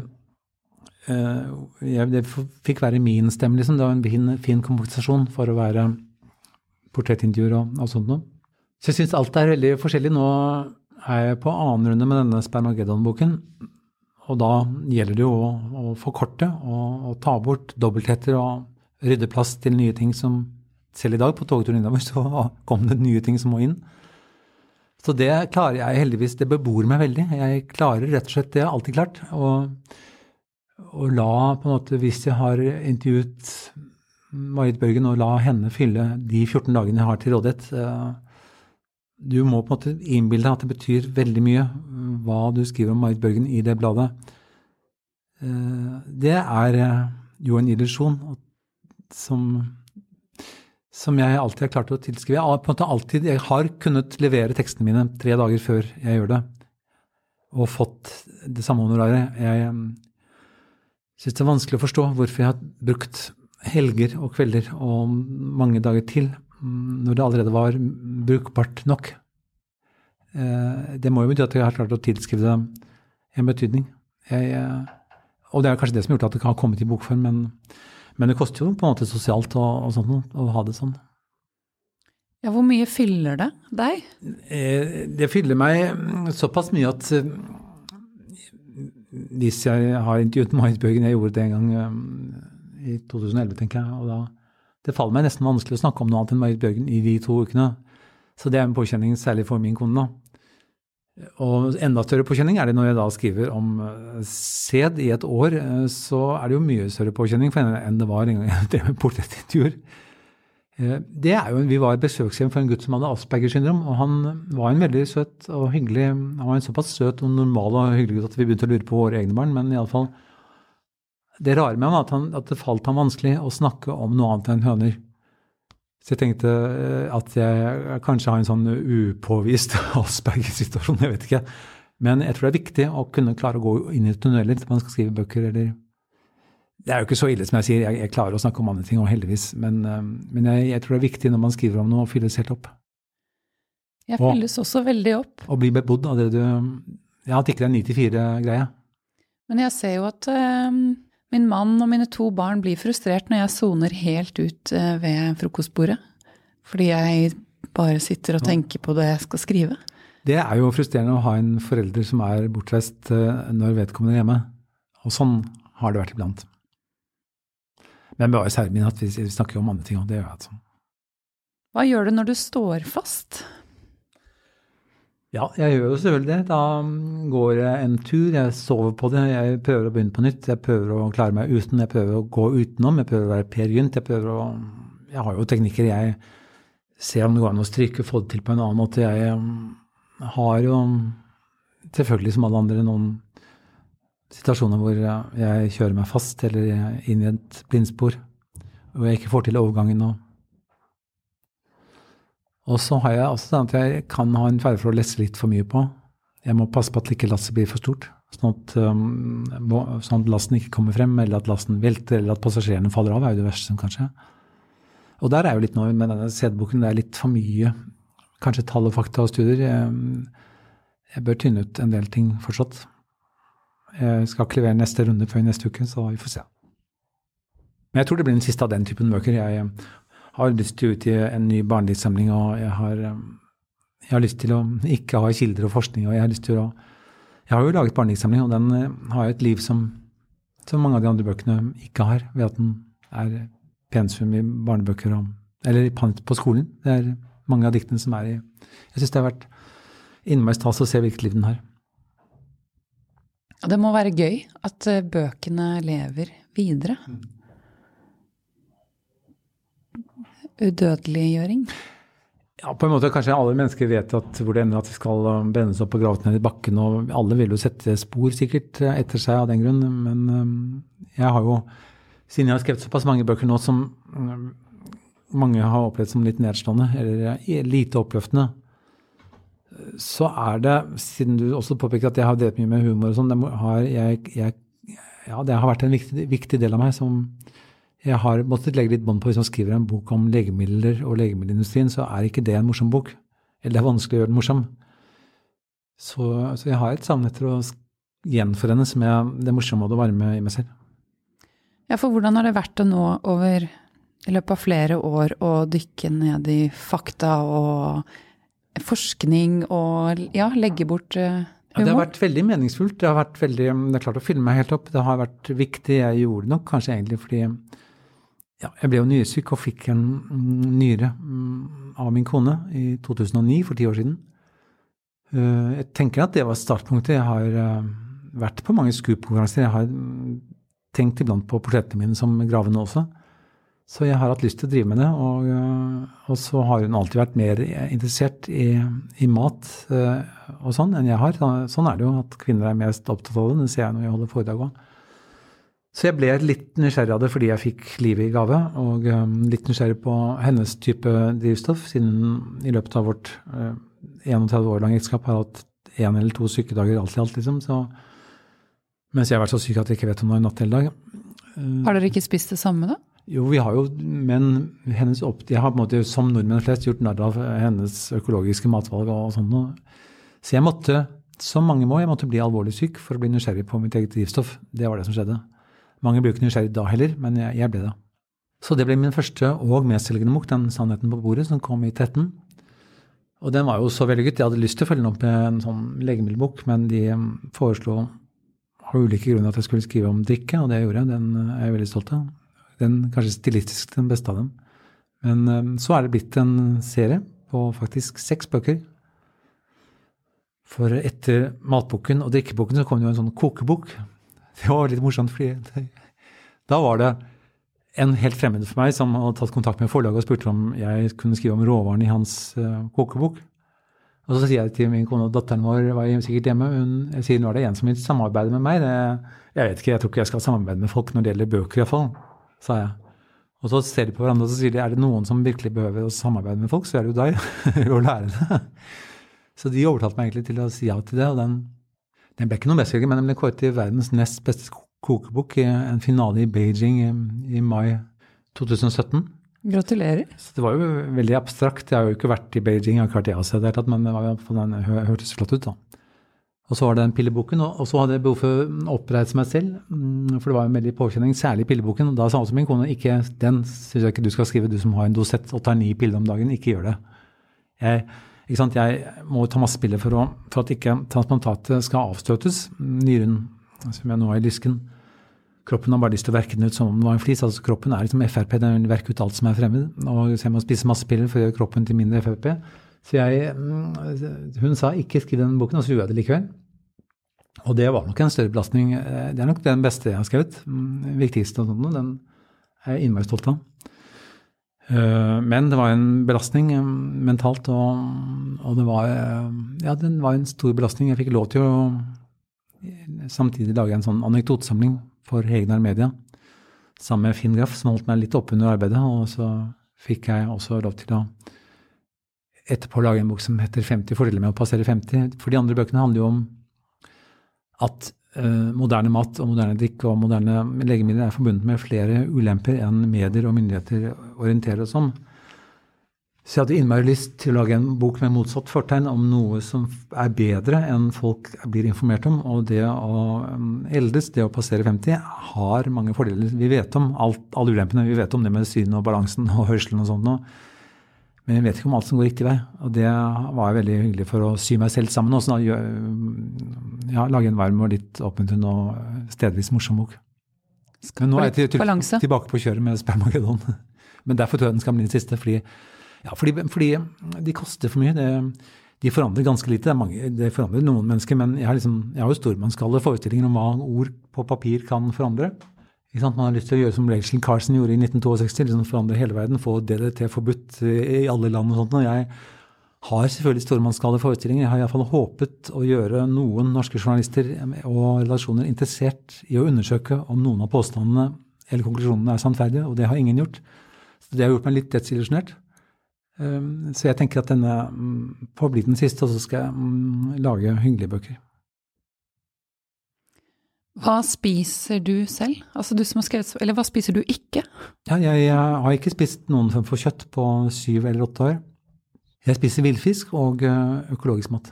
jeg, det fikk være min stemme, liksom. Det var en fin, fin kompensasjon for å være portrettintervjuer og, og sånt noe. Så jeg syns alt er veldig forskjellig. Nå er jeg på annen runde med denne Spermageddon-boken. Og da gjelder det jo å, å forkorte og, ta bort dobbeltheter og rydde plass til nye ting som Selv i dag på togturen innover *laughs* så kom det nye ting som må inn. Så det klarer jeg heldigvis. Det bebor meg veldig. Jeg klarer rett og slett det. Jeg har alltid klart. Og og la på en måte, hvis jeg har intervjuet Marit Børgen, og la henne fylle de 14 dagene jeg har til rådighet Du må på en måte innbille deg at det betyr veldig mye hva du skriver om Marit Børgen i det bladet. Eh, det er eh, jo en illusjon som, som jeg alltid har klart å tilskrive. Jeg på en måte alltid, jeg har kunnet levere tekstene mine tre dager før jeg gjør det, og fått det samme honoraret. Jeg syns det er vanskelig å forstå hvorfor jeg har brukt helger og kvelder og mange dager til mm, når det allerede var brukbart nok. Eh, det må jo bety at jeg har klart å tilskrive det en betydning. Jeg, eh, og det er kanskje det som har gjort at det kan ha kommet i bokform, men, men, det koster jo på en måte sosialt og, og sånt å ha det sånn. Ja, Hvor mye fyller det deg? Eh, det fyller meg såpass mye at hvis jeg har intervjuet Marit Bjørgen, jeg gjorde det en gang um, i 2011, tenker jeg, og da det faller meg nesten vanskelig å snakke om noe annet enn Marit Bjørgen i de to ukene. Så det er en påkjenning, særlig for min kone. da. Og enda større påkjenning er det når jeg da skriver om uh, sæd i et år. Uh, så er det jo mye større påkjenning for henne enn det var en gang jeg drev med portrettintervjuer. Uh, det er jo, Vi var i besøkshjem for en gutt som hadde Aspergers syndrom. og Han var en veldig søt og hyggelig Han var en såpass søt og normal og hyggelig gutt at vi begynte å lure på våre egne barn. Men i alle fall, det rare med ham var at, han, at det falt ham vanskelig å snakke om noe annet enn høner. Så jeg tenkte eh, at jeg kanskje har en sånn upåvist *laughs* Asperger-situasjon, jeg vet ikke. Men jeg tror det er viktig å kunne klare å gå inn i tunneler når man skal skrive bøker. eller... Det er jo ikke så ille som jeg sier, jeg, jeg klarer å snakke om andre ting òg, heldigvis. Men, eh, men jeg, jeg, tror det er viktig når man skriver om noe, å fylles helt opp. Jeg fylles og, også veldig opp. Og bli bebodd av det du Ja, at ikke det er 9-4-greie. Men jeg ser jo at uh, Min mann og mine to barn blir frustrert når jeg soner helt ut uh, ved frokostbordet. Fordi jeg bare sitter og tenker på det jeg skal skrive. Det er jo frustrerende å ha en forelder som er bortreist når vedkommende er hjemme. Og sånn har det vært iblant. Men bare særlig min at vi snakker om andre ting, og det gjør jeg altså. Hva gjør du når du står fast? Ja, jeg gjør jo selvfølgelig det. Da går jeg en tur, jeg sover på det, jeg prøver å begynne på nytt. Jeg prøver å klare meg uten, jeg prøver å gå utenom, jeg prøver å være Per Gynt. Jeg prøver å Jeg har jo teknikker, jeg ser om det går an å stryke, få det til på en annen måte. Jeg um, har jo selvfølgelig som alle andre noen situasjoner hvor jeg kjører meg fast eller inn i et blindspor, og jeg ikke får til overgangen. og og så har jeg også den at jeg kan ha en ferdig for å lesse litt for mye på. Jeg må passe på at ikke lasset blir for stort, sånn at, um, sånn at, lasten ikke kommer frem, eller at lasten velter, eller at passasjerene faller av, er jo det verste som kan skje. Og der er jo litt nå med denne CD-boken, det er litt for mye kanskje tall og fakta og studier. Jeg, jeg bør tynne ut en del ting fortsatt. Jeg skal ikke levere neste runde før neste uke, så vi får se. Men jeg tror det blir den siste av den typen bøker. Jeg har lyst til å utgi en ny barnediktsamling, og jeg har, um, jeg har, lyst til å ikke ha kilder og forskning. og Jeg har lyst til å Jeg har jo laget barnediktsamling, og den uh, har jo et liv som, som, mange av de andre bøkene ikke har, ved at den er pensum i barnebøker og, eller på skolen. Det er mange av diktene som er i Jeg syns det har vært innmari stas å se hvilket liv den har. Det må være gøy at uh, bøkene lever videre. Mm. udødeliggjøring? Ja, på en måte kanskje alle mennesker vet at hvor det ender at de skal um, brennes opp og graves ned i bakken. Og alle vil jo sette spor sikkert uh, etter seg av den grunn. Men jeg har jo, siden jeg har skrevet såpass mange bøker nå som um, mange har opplevd som litt nedslående eller lite oppløftende, så er det, siden du også påpeker at jeg har drevet mye med humor og sånn, det, ja, det har vært en viktig, viktig del av meg som jeg har måttet legge litt bånd på hvis man skriver en bok om legemidler og legemiddelindustrien, så er ikke det en morsom bok. Eller det er vanskelig å gjøre den morsom. Så, så jeg har et savn etter å gjenforenes med det morsomme og det varme i meg selv. Ja, for hvordan har det vært å nå over i løpet av flere år å dykke ned i fakta og forskning og ja, legge bort humor? Eh, ja, det har vært veldig meningsfullt. Det har vært veldig, det er klart å fylle meg helt opp. Det har vært viktig. Jeg gjorde nok kanskje egentlig fordi ja, jeg ble jo nyresyk og fikk en nyre mm, av min kone i 2009, for ti år siden. Eh, jeg tenker at det var startpunktet. Jeg har eh, vært på mange Scoop-konferanser. Jeg har mm, tenkt iblant på portrettene mine som gravende også. Så jeg har hatt lyst til å drive med det. Og, eh, og så har hun alltid vært mer interessert i, i, mat og sånn enn jeg har. Sånn er det jo at kvinner er mest opptatt av det. Det ser jeg når jeg holder foredrag òg. Så jeg ble litt nysgjerrig av det fordi jeg fikk livet i gave, og um, litt nysgjerrig på hennes type drivstoff, siden i løpet av vårt uh, 31 år lange ekteskap har hatt én eller to sykedager alt i alt, liksom. Så, mens jeg har vært så syk at jeg ikke vet om det er natt eller dag. Har dere ikke spist det samme, da? Jo, vi har jo, men hennes opp, jeg har på en måte som nordmenn flest gjort narr av hennes økologiske matvalg og sånn. Så jeg måtte, som mange må, jeg måtte bli alvorlig syk for å bli nysgjerrig på mitt eget drivstoff. Det var det som skjedde. Mange blir ikke nysgjerrig da heller, men jeg, jeg, ble det. Så det ble min første og mestselgende bok, den 'Sannheten på bordet', som kom i 13. Og den var jo så vellykket. Jeg hadde lyst til å følge den opp med en sånn legemiddelbok, men de um, foreslo av ulike grunner at jeg skulle skrive om drikke, og det gjorde jeg. Den er jeg veldig stolt av. Den kanskje stilistisk den beste av dem. Men så er det blitt en serie på faktisk seks bøker. For etter matboken og drikkeboken så kom det jo en sånn kokebok. Det var litt morsomt, fordi da var det en helt fremmed for meg som hadde tatt kontakt med forlaget og spurte om jeg kunne skrive om råvarene i hans uh, kokebok. Og så sier jeg til min kone og datteren vår var sikkert hjemme. Hun, jeg sier nå er det en som vil samarbeide med meg. Det, jeg vet ikke, jeg tror ikke jeg skal samarbeide med folk når det gjelder bøker, iallfall, sa jeg. Og så ser de på hverandre og så sier de er det noen som virkelig behøver å samarbeide med folk, så er det jo deg. å lære det. Så de overtalte meg egentlig til å si ja til det. og den, den ble ikke noe bestselger, men den ble kåret til verdens nest beste kokebok i en finale i Beijing i, i mai 2017. Gratulerer. Så det var jo veldig abstrakt. Jeg har jo ikke vært i Beijing, jeg har ikke vært i Asia det men det var, den hørtes flott ut. da. Og så var det den pilleboken, og så hadde jeg behov for å oppreise meg selv. Mm, for det var en veldig påkjenning, særlig pilleboken. Og da sa også min kone ikke den syns jeg ikke du skal skrive, du som har en dosett og tar ni piller om dagen. Ikke gjør det. Jeg, ikke sant? jeg må ta masse piller for, å, for at ikke transplantatet skal avstøtes. Nyren, som jeg nå har i lysken. Kroppen har bare lyst til å verke den ut som om det var en flis. altså Kroppen er liksom Frp, den vil verke ut alt som er fremmed. Og så jeg må spise masse piller for å gjøre kroppen til mindre Frp. Så jeg, mm, hun sa ikke skriv den boken, og så gjorde jeg det likevel. Og det var nok en større belastning. Eh, det er nok den beste jeg har skrevet. Den viktigste og sånt. Den er jeg innmari stolt av. Eh, men det var en belastning eh, mentalt, og, og, det var Ja, den var en stor belastning. Jeg fikk lov til å samtidig lage en sånn anekdotesamling for Hegnar Media sammen med Finn Graff, som holdt meg litt oppe under arbeidet. Og så fikk jeg også lov til å etterpå lage en bok som heter 50 fordeler med å passere 50. For de andre bøkene handler jo om at uh, moderne mat og moderne drikk og moderne legemidler er forbundet med flere ulemper enn medier og myndigheter orienterer oss om. Så jeg hadde innmari lyst til å lage en bok med motsatt fortegn om noe som er bedre enn folk blir informert om. Og det å um, eldes, det å passere 50, har mange fordeler. Vi vet om alt, alle ulempene. Vi vet om det med synet og balansen og hørselen og sånt. Men jeg vet ikke om alt som går riktig vei. Og det var veldig hyggelig for å sy meg selv sammen. Og sånn, ja, lage en varm og litt oppmuntrende og stedvis morsom bok. Men nå er jeg til, til, tilbake på kjøret med Spermagedon. *laughs* Men derfor tror jeg den skal bli den siste. Fordi, ja, fordi, fordi de koster for mye. Det, de forandrer ganske lite. Det, mange, det, forandrer noen mennesker, men jeg har, liksom, jeg har jo stormannsgalle forestillinger om hva ord på papir kan forandre. Man har lyst til å gjøre som Rachel Carson gjorde i 1962, liksom forandre hele verden, få DDT forbudt i alle land og sånt. Og jeg har selvfølgelig stormannsgale forestillinger. Jeg har iallfall håpet å gjøre noen norske journalister og relasjoner interessert i å undersøke om noen av påstandene eller konklusjonene er sannferdige, og det har ingen gjort. Så det har gjort meg litt dødsillusjonert. Ehm, så jeg tenker at denne mm, får bli den siste, og så skal jeg mm, lage hyggelige bøker. Hva spiser du selv? Altså du som har skrevet, eller hva spiser du ikke? Ja, jeg, jeg, har ikke spist noen form for kjøtt på syv eller åtte år. Jeg spiser villfisk og eh, økologisk mat.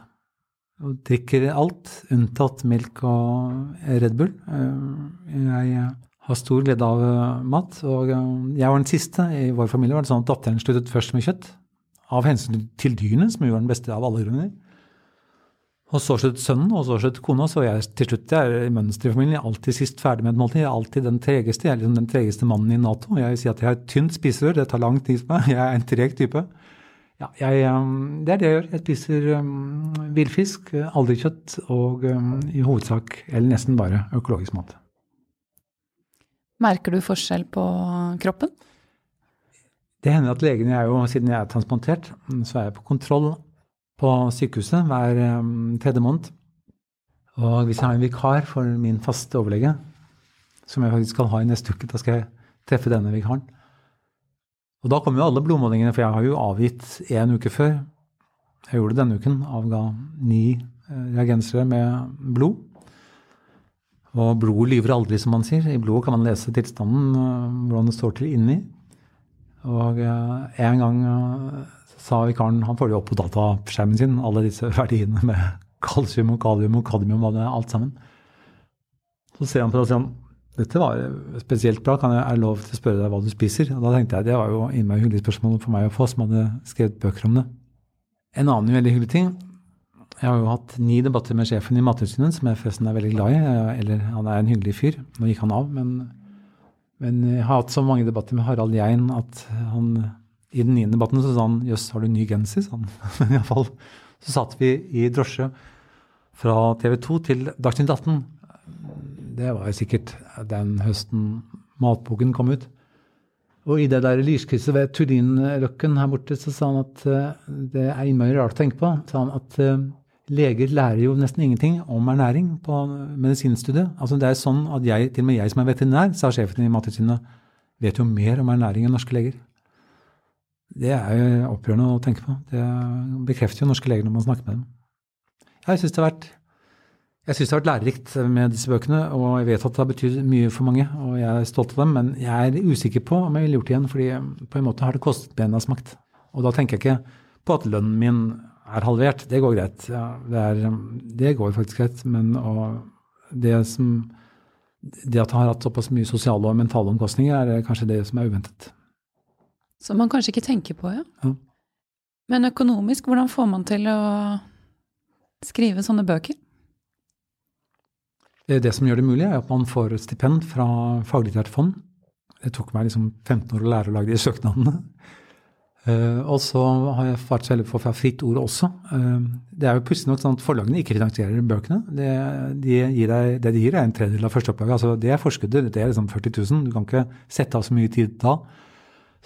Og drikker alt unntatt melk og Red Bull. Eh, jeg har stor glede av eh, mat. Og jeg var den siste i vår familie. var det sånn at Datteren sluttet først med kjøtt. Av hensyn til dyrene, som jo var den beste av alle grunner. Og så sluttet sønnen, og så sluttet kona, så jeg til slutt jeg er i mønsteret i familien. Jeg er alltid sist ferdig med et måltid. Jeg er alltid den tregeste. Jeg er liksom den tregeste mannen i Nato. Jeg vil si at jeg har et tynt spiserør. Det tar lang tid for meg. *laughs* Jeg er en treg type. Ja, jeg, um, det er det jeg gjør. Jeg spiser um, villfisk, aldri kjøtt, og um, i hovedsak, eller nesten bare, økologisk mat. Merker du forskjell på kroppen? Det hender at legene er jo, siden jeg er transplantert, så er jeg på kontroll på sykehuset hver um, tredje måned. Og hvis jeg har en vikar for min faste overlege, som jeg faktisk skal ha i neste uke, da skal jeg treffe denne vikaren. Og da kommer jo alle blodmålingene, for jeg har jo avgitt én uke før. Jeg gjorde det denne uken. Avga ni eh, reagensere med blod. Og blodet lyver aldri, som man sier. I blodet kan man lese tilstanden, eh, hvordan det står til inni. Og eh, en gang sa vikaren Han jo opp på dataskjermen sin alle disse *laughs* verdiene med kalsium og kalium og kadmium og alt sammen. Så ser han på det og sier han, dette var spesielt bra, kan jeg, er lov til å spørre deg hva du spiser? Og da tenkte jeg det var jo innmari hyggelig spørsmål for meg å få, som hadde skrevet bøker om det. En annen veldig hyggelig ting Jeg har jo hatt ni debatter med sjefen i Mattilsynet, som jeg forresten er veldig glad i. Eller han er en hyggelig fyr. Nå gikk han av, men, men jeg har hatt så mange debatter med Harald Jein at han i den niende debatten så sa han jøss, har du ny genser? sa han. *laughs* Men iallfall så satt vi i drosje fra TV 2 til Dagsnytt 18. Det var sikkert den høsten matboken kom ut. Og i det der lyskrysset ved Turinløkken her borte, så sa han at uh, det er innmari rart å tenke på. sa han at uh, leger lærer jo nesten ingenting om ernæring på medisinstudiet. Altså det er sånn at jeg, til og med jeg som er veterinær, sa sjefen i Mattilsynet, vet jo mer om ernæring enn norske leger. Det er jo opprørende å tenke på. Det bekrefter jo norske leger når man snakker med dem. Jeg syns det har vært det har vært lærerikt med disse bøkene, og jeg vet at det har betydd mye for mange. Og jeg er stolt av dem, men jeg er usikker på om jeg ville gjort det igjen, fordi på en måte har det kostet benas makt. Og da tenker jeg ikke på at lønnen min er halvert. Det går greit. Ja, det, er, det, går faktisk greit. Men det, som, det at det har hatt såpass mye sosiale og mentale omkostninger, er kanskje det som er uventet. Som man kanskje ikke tenker på, ja. ja. Men økonomisk, hvordan får man til å skrive sånne bøker? Det som gjør det mulig, er at man får stipend fra Faglitterært fond. Det tok meg liksom 15 år å lære å lage de søknadene. Uh, og så har jeg vært så heldig å få Fritt Ord også. Uh, det er jo pussig nok sånn at forlagene ikke finansierer bøkene. Det de gir, deg, det de gir, er en tredjedel av førsteopplaget. Altså, det er forskuddet. Det er liksom 40 000. Du kan ikke sette av så mye tid da.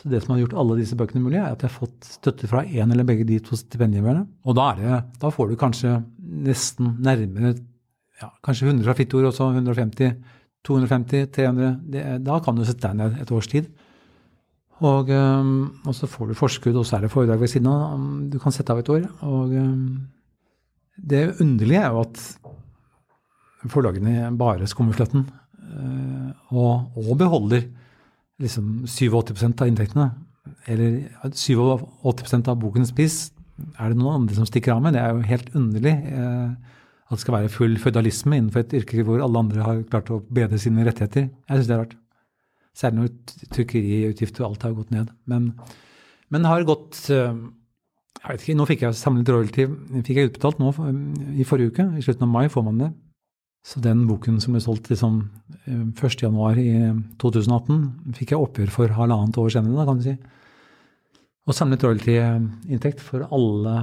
Så det som har gjort alle disse bøkene mulig, er at jeg har fått støtte fra én eller begge de to stipendgiverne. Og da, det, da får du kanskje nesten nærmere ja, kanskje 100 fra Fittord, og så 150, 250, 300. Det, da kan du sette deg ned et års tid. Og, um, og, så får du forskudd, og så er det foredrag ved siden av. Du kan sette av et år. Og um, det underlige er jo at forlagene bare skummer fløten. Uh, og, og, beholder liksom 87% av inntektene. Eller 87% av bokens pris er det noen andre som stikker av med. Det er jo helt underlig. eh, at det skal være full føydalisme innenfor et yrke hvor alle andre har klart å bedre sine rettigheter. Jeg syns det er rart. Særlig når trykkeriutgifter og alt har gått ned. Men, men har gått eh, jeg vet ikke, Nå fikk jeg samlet royalty fikk jeg utbetalt nå i forrige uke. I slutten av mai får man det. Så den boken som ble solgt liksom 1.1 eh, i 2018, fikk jeg oppgjør for halvannet år senere, da, kan du si. Og samlet royalty-inntekt for alle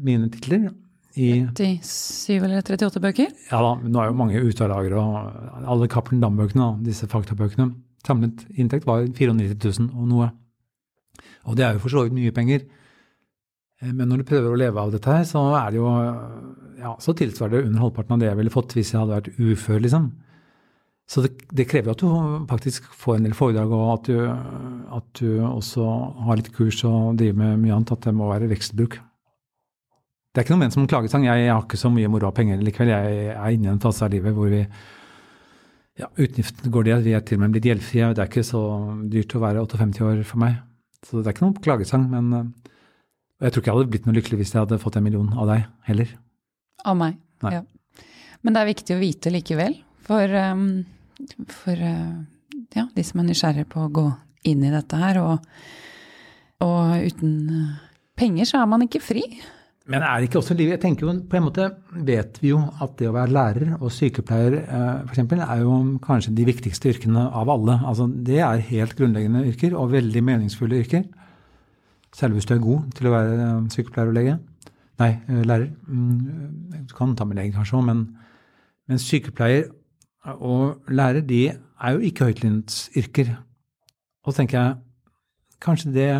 mine titler i 37 eller 38 bøker? Ja da, nå er jo mange ute av lager, og alle Cappelen Dam-bøkene, disse faktabøkene, samlet inntekt var 94 000 og noe. Og det er jo for så vidt mye penger. Eh, men når du prøver å leve av dette her, så er det jo ja, så tilsvarer det under halvparten av det jeg ville fått hvis jeg hadde vært ufør, liksom. Så det, det krever at du faktisk får en del foredrag, og at du, at du også har litt kurs og driver med mye annet. At det må være vekstbruk. Det er ikke noe ment som klagesang. Jeg, jeg, har ikke så mye moro av penger likevel. Jeg er inne i en fase av livet hvor vi ja, utgiftene går det. Vi er til og med blitt gjeldfrie. Det er ikke så dyrt å være 58 år for meg. Så det er ikke noen klagesang. Men eh, jeg tror ikke jeg hadde blitt noe lykkelig hvis jeg hadde fått en million av deg heller. Av meg, Nei. ja. Men det er viktig å vite likevel. For, um, for uh, ja, de som er nysgjerrige på å gå inn i dette her. Og, og uten penger så er man ikke fri. Men er det ikke også livet Jeg tenker jo på en måte vet vi jo at det å være lærer og sykepleier eh, f.eks. er jo kanskje de viktigste yrkene av alle. Altså Det er helt grunnleggende yrker og veldig meningsfulle yrker. Særlig hvis du er god til å være eh, sykepleier og lege. Nei, eh, lærer. Mm, du kan ta med lege kanskje men, men sykepleier og lærer de er jo ikke høytlønnsyrker. Og så tenker jeg kanskje det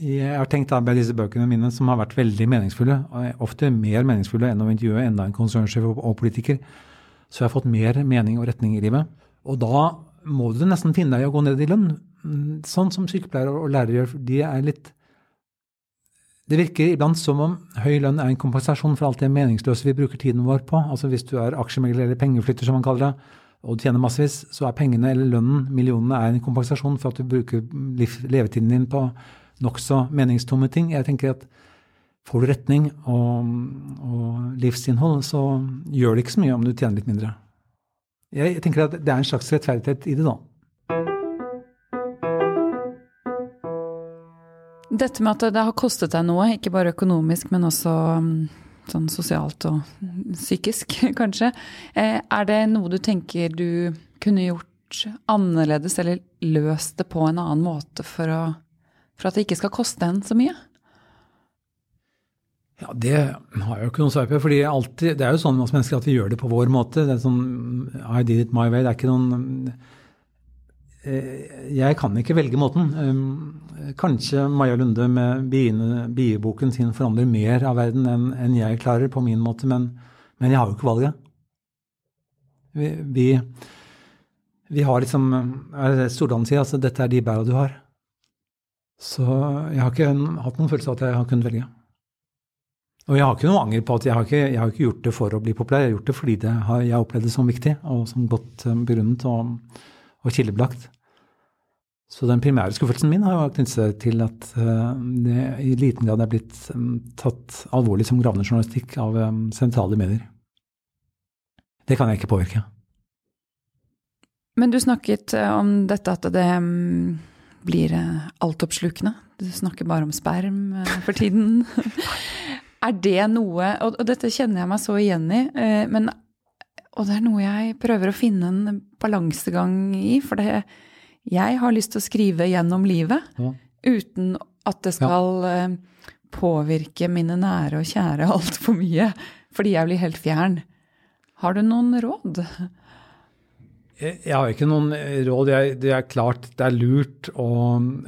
jeg har tenkt med disse bøkene mine som har vært veldig meningsfulle, ofte mer meningsfulle enn å intervjue enda en konsernsjef og politiker, så jeg har fått mer mening og retning i livet. Og da må du nesten finne deg i å gå ned i lønn, sånn som sykepleiere og lærere gjør. De er litt Det virker iblant som om høy lønn er en kompensasjon for alt det meningsløse vi bruker tiden vår på. Altså hvis du er aksjemegler eller pengeflytter, som man kaller det, og du tjener massevis, så er pengene eller lønnen, millionene, er en kompensasjon for at du bruker levetiden din på nokså meningstomme ting. Jeg tenker at får du retning og, og, livsinnhold, så gjør det ikke så mye om du tjener litt mindre. Jeg, tenker at det er en slags rettferdighet i det, da. Dette med at det har kostet deg noe, ikke bare økonomisk, men også mm, sånn sosialt og psykisk, *laughs* kanskje. Eh, er det noe du tenker du kunne gjort annerledes, eller løst det på en annen måte for, å, for at det ikke skal koste en så mye? Ja, Det har jeg jo ikke noe svar på. fordi alltid, Det er jo sånn med oss mennesker at vi gjør det på vår måte. Det er sånn I did it my way. Det er ikke noen eh, Jeg kan ikke velge måten. Um, kanskje Maja Lunde med bieboken sin forandrer mer av verden enn jeg klarer på min måte, men, men jeg har jo ikke valget. Vi, vi, vi har liksom er det Stordalen sier, altså dette er de bæra du har. Så jeg har ikke hatt noen følelse av at jeg har kunnet velge. Og jeg har ikke noe anger på at jeg har ikke, jeg har ikke gjort det for å bli populær, jeg har gjort det fordi det har, jeg har opplevd det som viktig og som godt eh, begrunnet og, og kildebelagt. Så den primære skuffelsen min har knyttet seg til at uh, det i liten grad er blitt um, tatt alvorlig som gravende journalistikk av sentrale medier. Det kan jeg ikke påvirke. Men du snakket om dette at det um, blir altoppslukende. Du snakker bare om sperm for tiden. *laughs* Er det noe Og, og dette kjenner jeg meg så igjen i, eh, men Og det er noe jeg prøver å finne en balansegang i, for det Jeg har lyst til å skrive gjennom livet ja. uten at det skal ja. Eh, påvirke mine nære og kjære *laughs* altfor mye, fordi jeg blir helt fjern. Har du noen råd? Jeg har ikke noen råd. Jeg, det er klart det er lurt å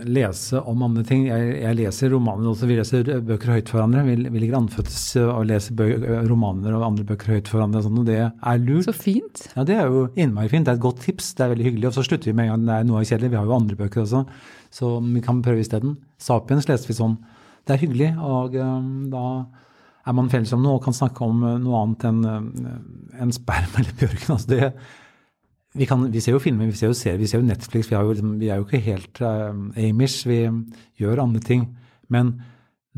lese om andre ting. Jeg, jeg leser romaner også. Vi leser bøker høyt for hverandre. Vi, vi ligger anfødtes og leser bø, romaner og andre bøker høyt for hverandre. Og, sånt, og det er lurt. Så fint. Ja, det er jo innmari fint. Det er et godt tips. Det er veldig hyggelig. Og så slutter vi med en gang det er noe kjedelig. Vi har jo andre bøker også, så vi kan prøve isteden. Sapiens leste vi sånn. Det er hyggelig, og um, da er man felles om noe og kan snakke om noe annet enn en sperm *laughs* eller bjørken. Altså det, vi, kan, vi, ser jo filmer, vi ser jo serier, vi ser jo Netflix. Vi, jo, liksom, vi er jo ikke helt uh, Amish. Vi gjør andre ting. Men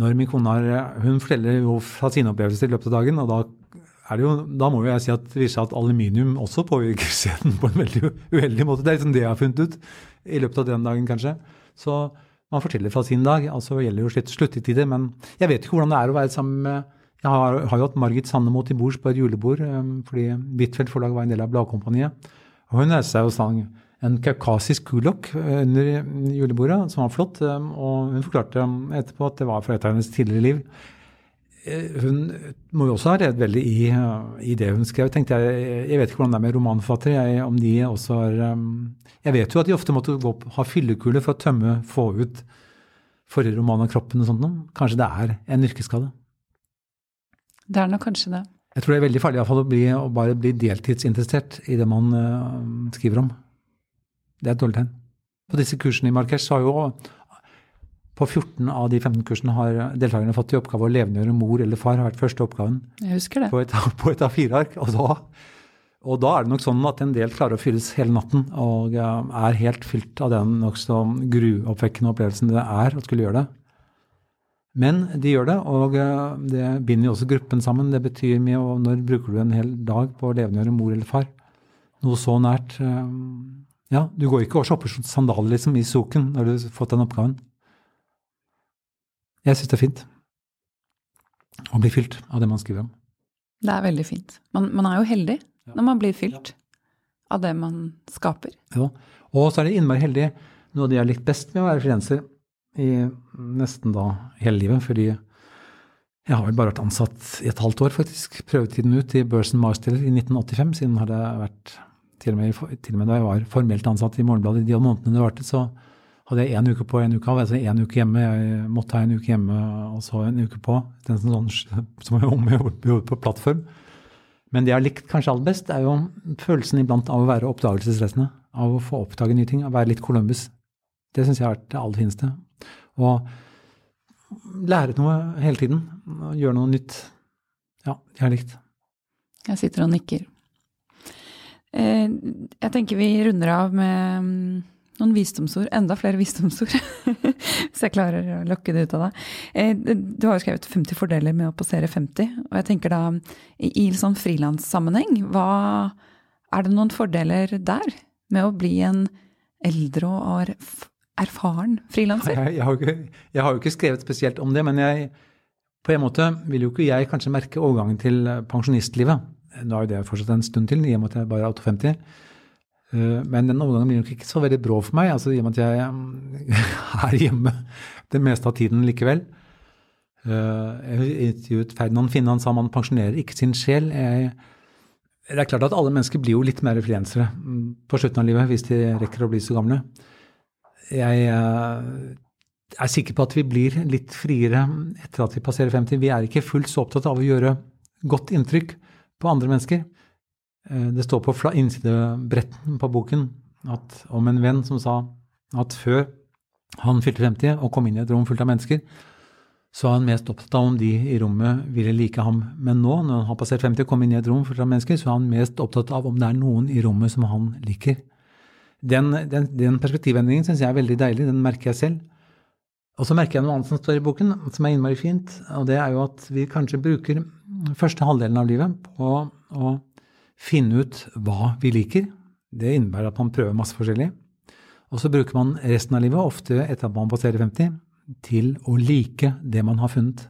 når min kone har Hun forteller jo fra sine opplevelser i løpet av dagen, og da, er det jo, da må jo jeg si at det viser seg at aluminium også påvirker *laughs* scenen på en veldig uheldig måte. Det er liksom det jeg har funnet ut i løpet av den dagen, kanskje. Så man forteller fra sin dag. altså gjelder jo slutt, sluttetider, Men jeg vet ikke hvordan det er å være sammen med Jeg har, har jo hatt Margit Sandemo til bords på et julebord, um, fordi Huitfeldt forlag var en del av Bladkompaniet. Og hun reiste seg og sang en kaukasisk kulok under julebordet, som var flott. Um, og hun forklarte etterpå at det var fra et av hennes tidligere liv. Eh, hun må jo også ha redd veldig i, i, det hun skrev. tenkte Jeg jeg vet ikke hvordan det er med romanforfattere. Jeg, om de også har Jeg vet jo at de ofte måtte gå, ha fyllekule for å tømme, få ut forrige roman av kroppen og sånt. Kanskje det er en yrkesskade? Det er nok kanskje det. Jeg tror det er veldig farlig i fall, å, bli, å bare bli deltidsinteressert i det man uh, skriver om. Det er et dårlig tegn. På disse kursene i Markesh har jo på 14 av de 15 kursene har deltakerne fått i oppgave å levendegjøre mor eller far. har vært første oppgaven Jeg husker det. på et, *laughs* på et A4-ark. Og, og, da er det nok sånn at en del klarer å fylles hele natten og uh, er helt fylt av den nokså gruoppvekkende opplevelsen det er å skulle gjøre det. Men de gjør det, og eh, det binder jo også gruppen sammen. Det betyr mye. Og når bruker du en hel dag på å levendegjøre mor eller far? Noe så nært. Eh, ja, du går ikke og shopper sandaler liksom, i soken når du har fått den oppgaven. Jeg syns det er fint å bli fylt av det man skriver om. Det er veldig fint. Man, man er jo heldig ja. når man blir fylt ja. av det man skaper. Ja, og så er det innmari heldig. Noe av det jeg har likt best med å være frilanser, i nesten da hele livet, fordi jeg har vel bare vært ansatt i et halvt år, faktisk. Prøvetiden ut i Børsen Marsteller i 1985, siden hadde jeg vært til og, med, til og med da jeg var formelt ansatt i Morgenbladet i de månedene det varte, så hadde jeg én uke på, én uke av. Altså én uke hjemme. Jeg måtte ha en uke hjemme og så en uke på. Den sånn, *laughs* som jeg om jeg på plattform. Men det jeg har likt kanskje aller best, er jo følelsen iblant av å være oppdagelsesreisende. Av å få oppdage nye ting. Av å være litt Columbus. Det syns jeg har vært det aller fineste. Og lære noe hele tiden. Gjøre noe nytt. Ja, jeg har likt. Jeg sitter og nikker. Eh, jeg tenker vi runder av med mm, noen visdomsord. Enda flere visdomsord. *laughs* Hvis jeg klarer å lokke det ut av deg. Eh, du har jo skrevet 50 fordeler med å passere 50. Og jeg tenker da, i sånn frilanssammenheng, hva er det noen fordeler der med å bli en eldre og erfaren frilanser? Jeg, jeg, jeg, har jo ikke skrevet spesielt om det, men jeg, på en måte vil jo ikke jeg kanskje merke overgangen til pensjonistlivet. Nå er jo det fortsatt en stund til, i og med at jeg bare er 58. Eh, men den overgangen blir nok ikke så veldig brå for meg, altså i og med at jeg *laughs* er hjemme det meste av tiden likevel. Eh, jeg intervjuet Ferdinand Finne, han sa man pensjonerer ikke sin sjel. Jeg, det er klart at alle mennesker blir jo litt mer frilansere mm, på slutten av livet hvis de rekker å bli så gamle. Jeg eh, er sikker på at vi blir litt friere etter at vi passerer 50. Vi er ikke fullt så opptatt av å gjøre godt inntrykk på andre mennesker. Eh, det står på innsidebretten på boken at, om en venn som sa at før han fylte 50 og kom inn i et rom fullt av mennesker, så var han mest opptatt av om de i rommet ville like ham. Men nå, når han har passert 50 og kom inn i et rom fullt av mennesker, så er han mest opptatt av om det er noen i rommet som han liker. Den, den, den perspektivendringen syns jeg er veldig deilig. Den merker jeg selv. Og så merker jeg noe annet som står i boken, som er innmari fint. Og det er jo at vi kanskje bruker første halvdelen av livet på å finne ut hva vi liker. Det innebærer at man prøver masse forskjellig. Og så bruker man resten av livet, ofte etter at man passerer 50, til å like det man har funnet.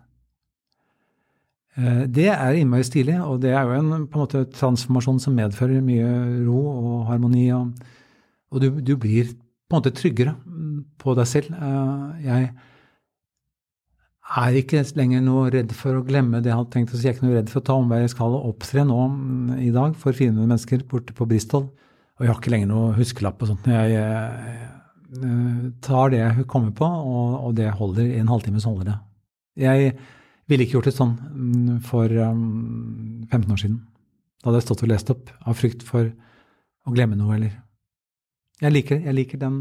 Eh, det er innmari stilig, og det er jo en, på en måte, transformasjon som medfører mye ro og harmoni. Og, og du, du, blir på en måte tryggere på deg selv. Eh, jeg er ikke lenger noe redd for å glemme det jeg hadde tenkt å si. Jeg er ikke noe redd for å ta omveier. Jeg skal opptre nå mm, i dag for 400 mennesker borte på Bristol. Og jeg har ikke lenger noe huskelapp og sånt. Jeg, jeg, jeg tar det jeg kommer på, og, og, det holder i en halvtime, så holder det. Jeg ville ikke gjort det sånn mm, for um, 15 år siden. Da hadde jeg stått og lest opp av frykt for å glemme noe, eller Jeg liker, jeg liker den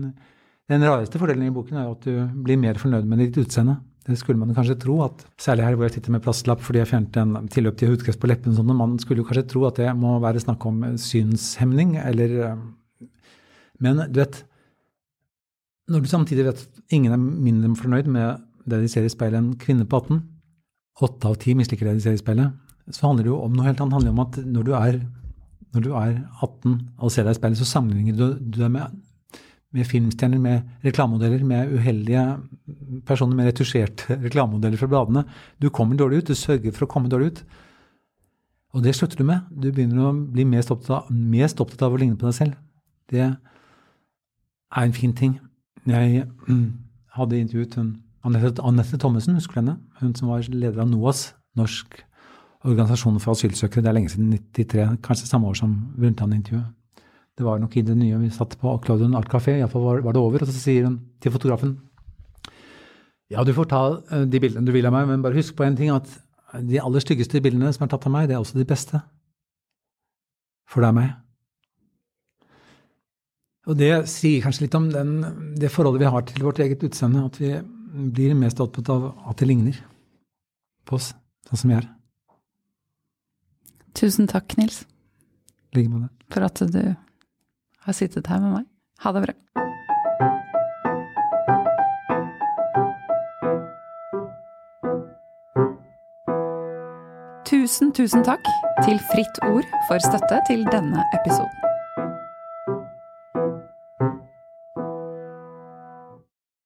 den rareste fordelen i boken er at du blir mer fornøyd med ditt utseende. Det skulle man kanskje tro, at særlig her hvor jeg sitter med plastlapp fordi jeg fjernet en tilløp til hudkreft på leppen, sånn, man skulle jo kanskje tro at det må være snakk om synshemning, eller Men du vet, når du samtidig vet at ingen er mindre fornøyd med det de ser i speilet enn kvinner på 18, åtte av ti misliker det de ser i speilet, så handler det jo om noe helt annet. Det handler om at når du er, når du er 18 og ser deg i speilet, så sammenligner du deg med med filmstjerner, med reklamemodeller, med uheldige personer med retusjerte *laughs* reklamemodeller fra bladene. Du kommer dårlig ut. Du sørger for å komme dårlig ut. Og det slutter du med. Du begynner å bli mest opptatt av, mest opptatt av å ligne på deg selv. Det er en fin ting. Jeg mm, hadde intervjuet hun Anette Thommessen, husker du henne? Hun som var leder av NOAS, norsk organisasjon for asylsøkere. Det er lenge siden 93, kanskje samme år som Brundtland-intervjuet. Det var nok i det nye vi satt på Claudion Art Café, iallfall var, var det over. Og så sier hun til fotografen ja, du får ta eh, de bildene du vil av meg, men bare husk på en ting, at de aller styggeste bildene som er tatt av meg, det er også de beste. For det er meg. Og det sier kanskje litt om den, det forholdet vi har til vårt eget utseende, at vi blir mest opptatt av at det ligner på oss, sånn som vi er. Tusen takk, Nils. Like med deg. For at du har sittet her med meg. Ha det bra. Tusen, tusen takk til Fritt Ord for støtte til denne episoden.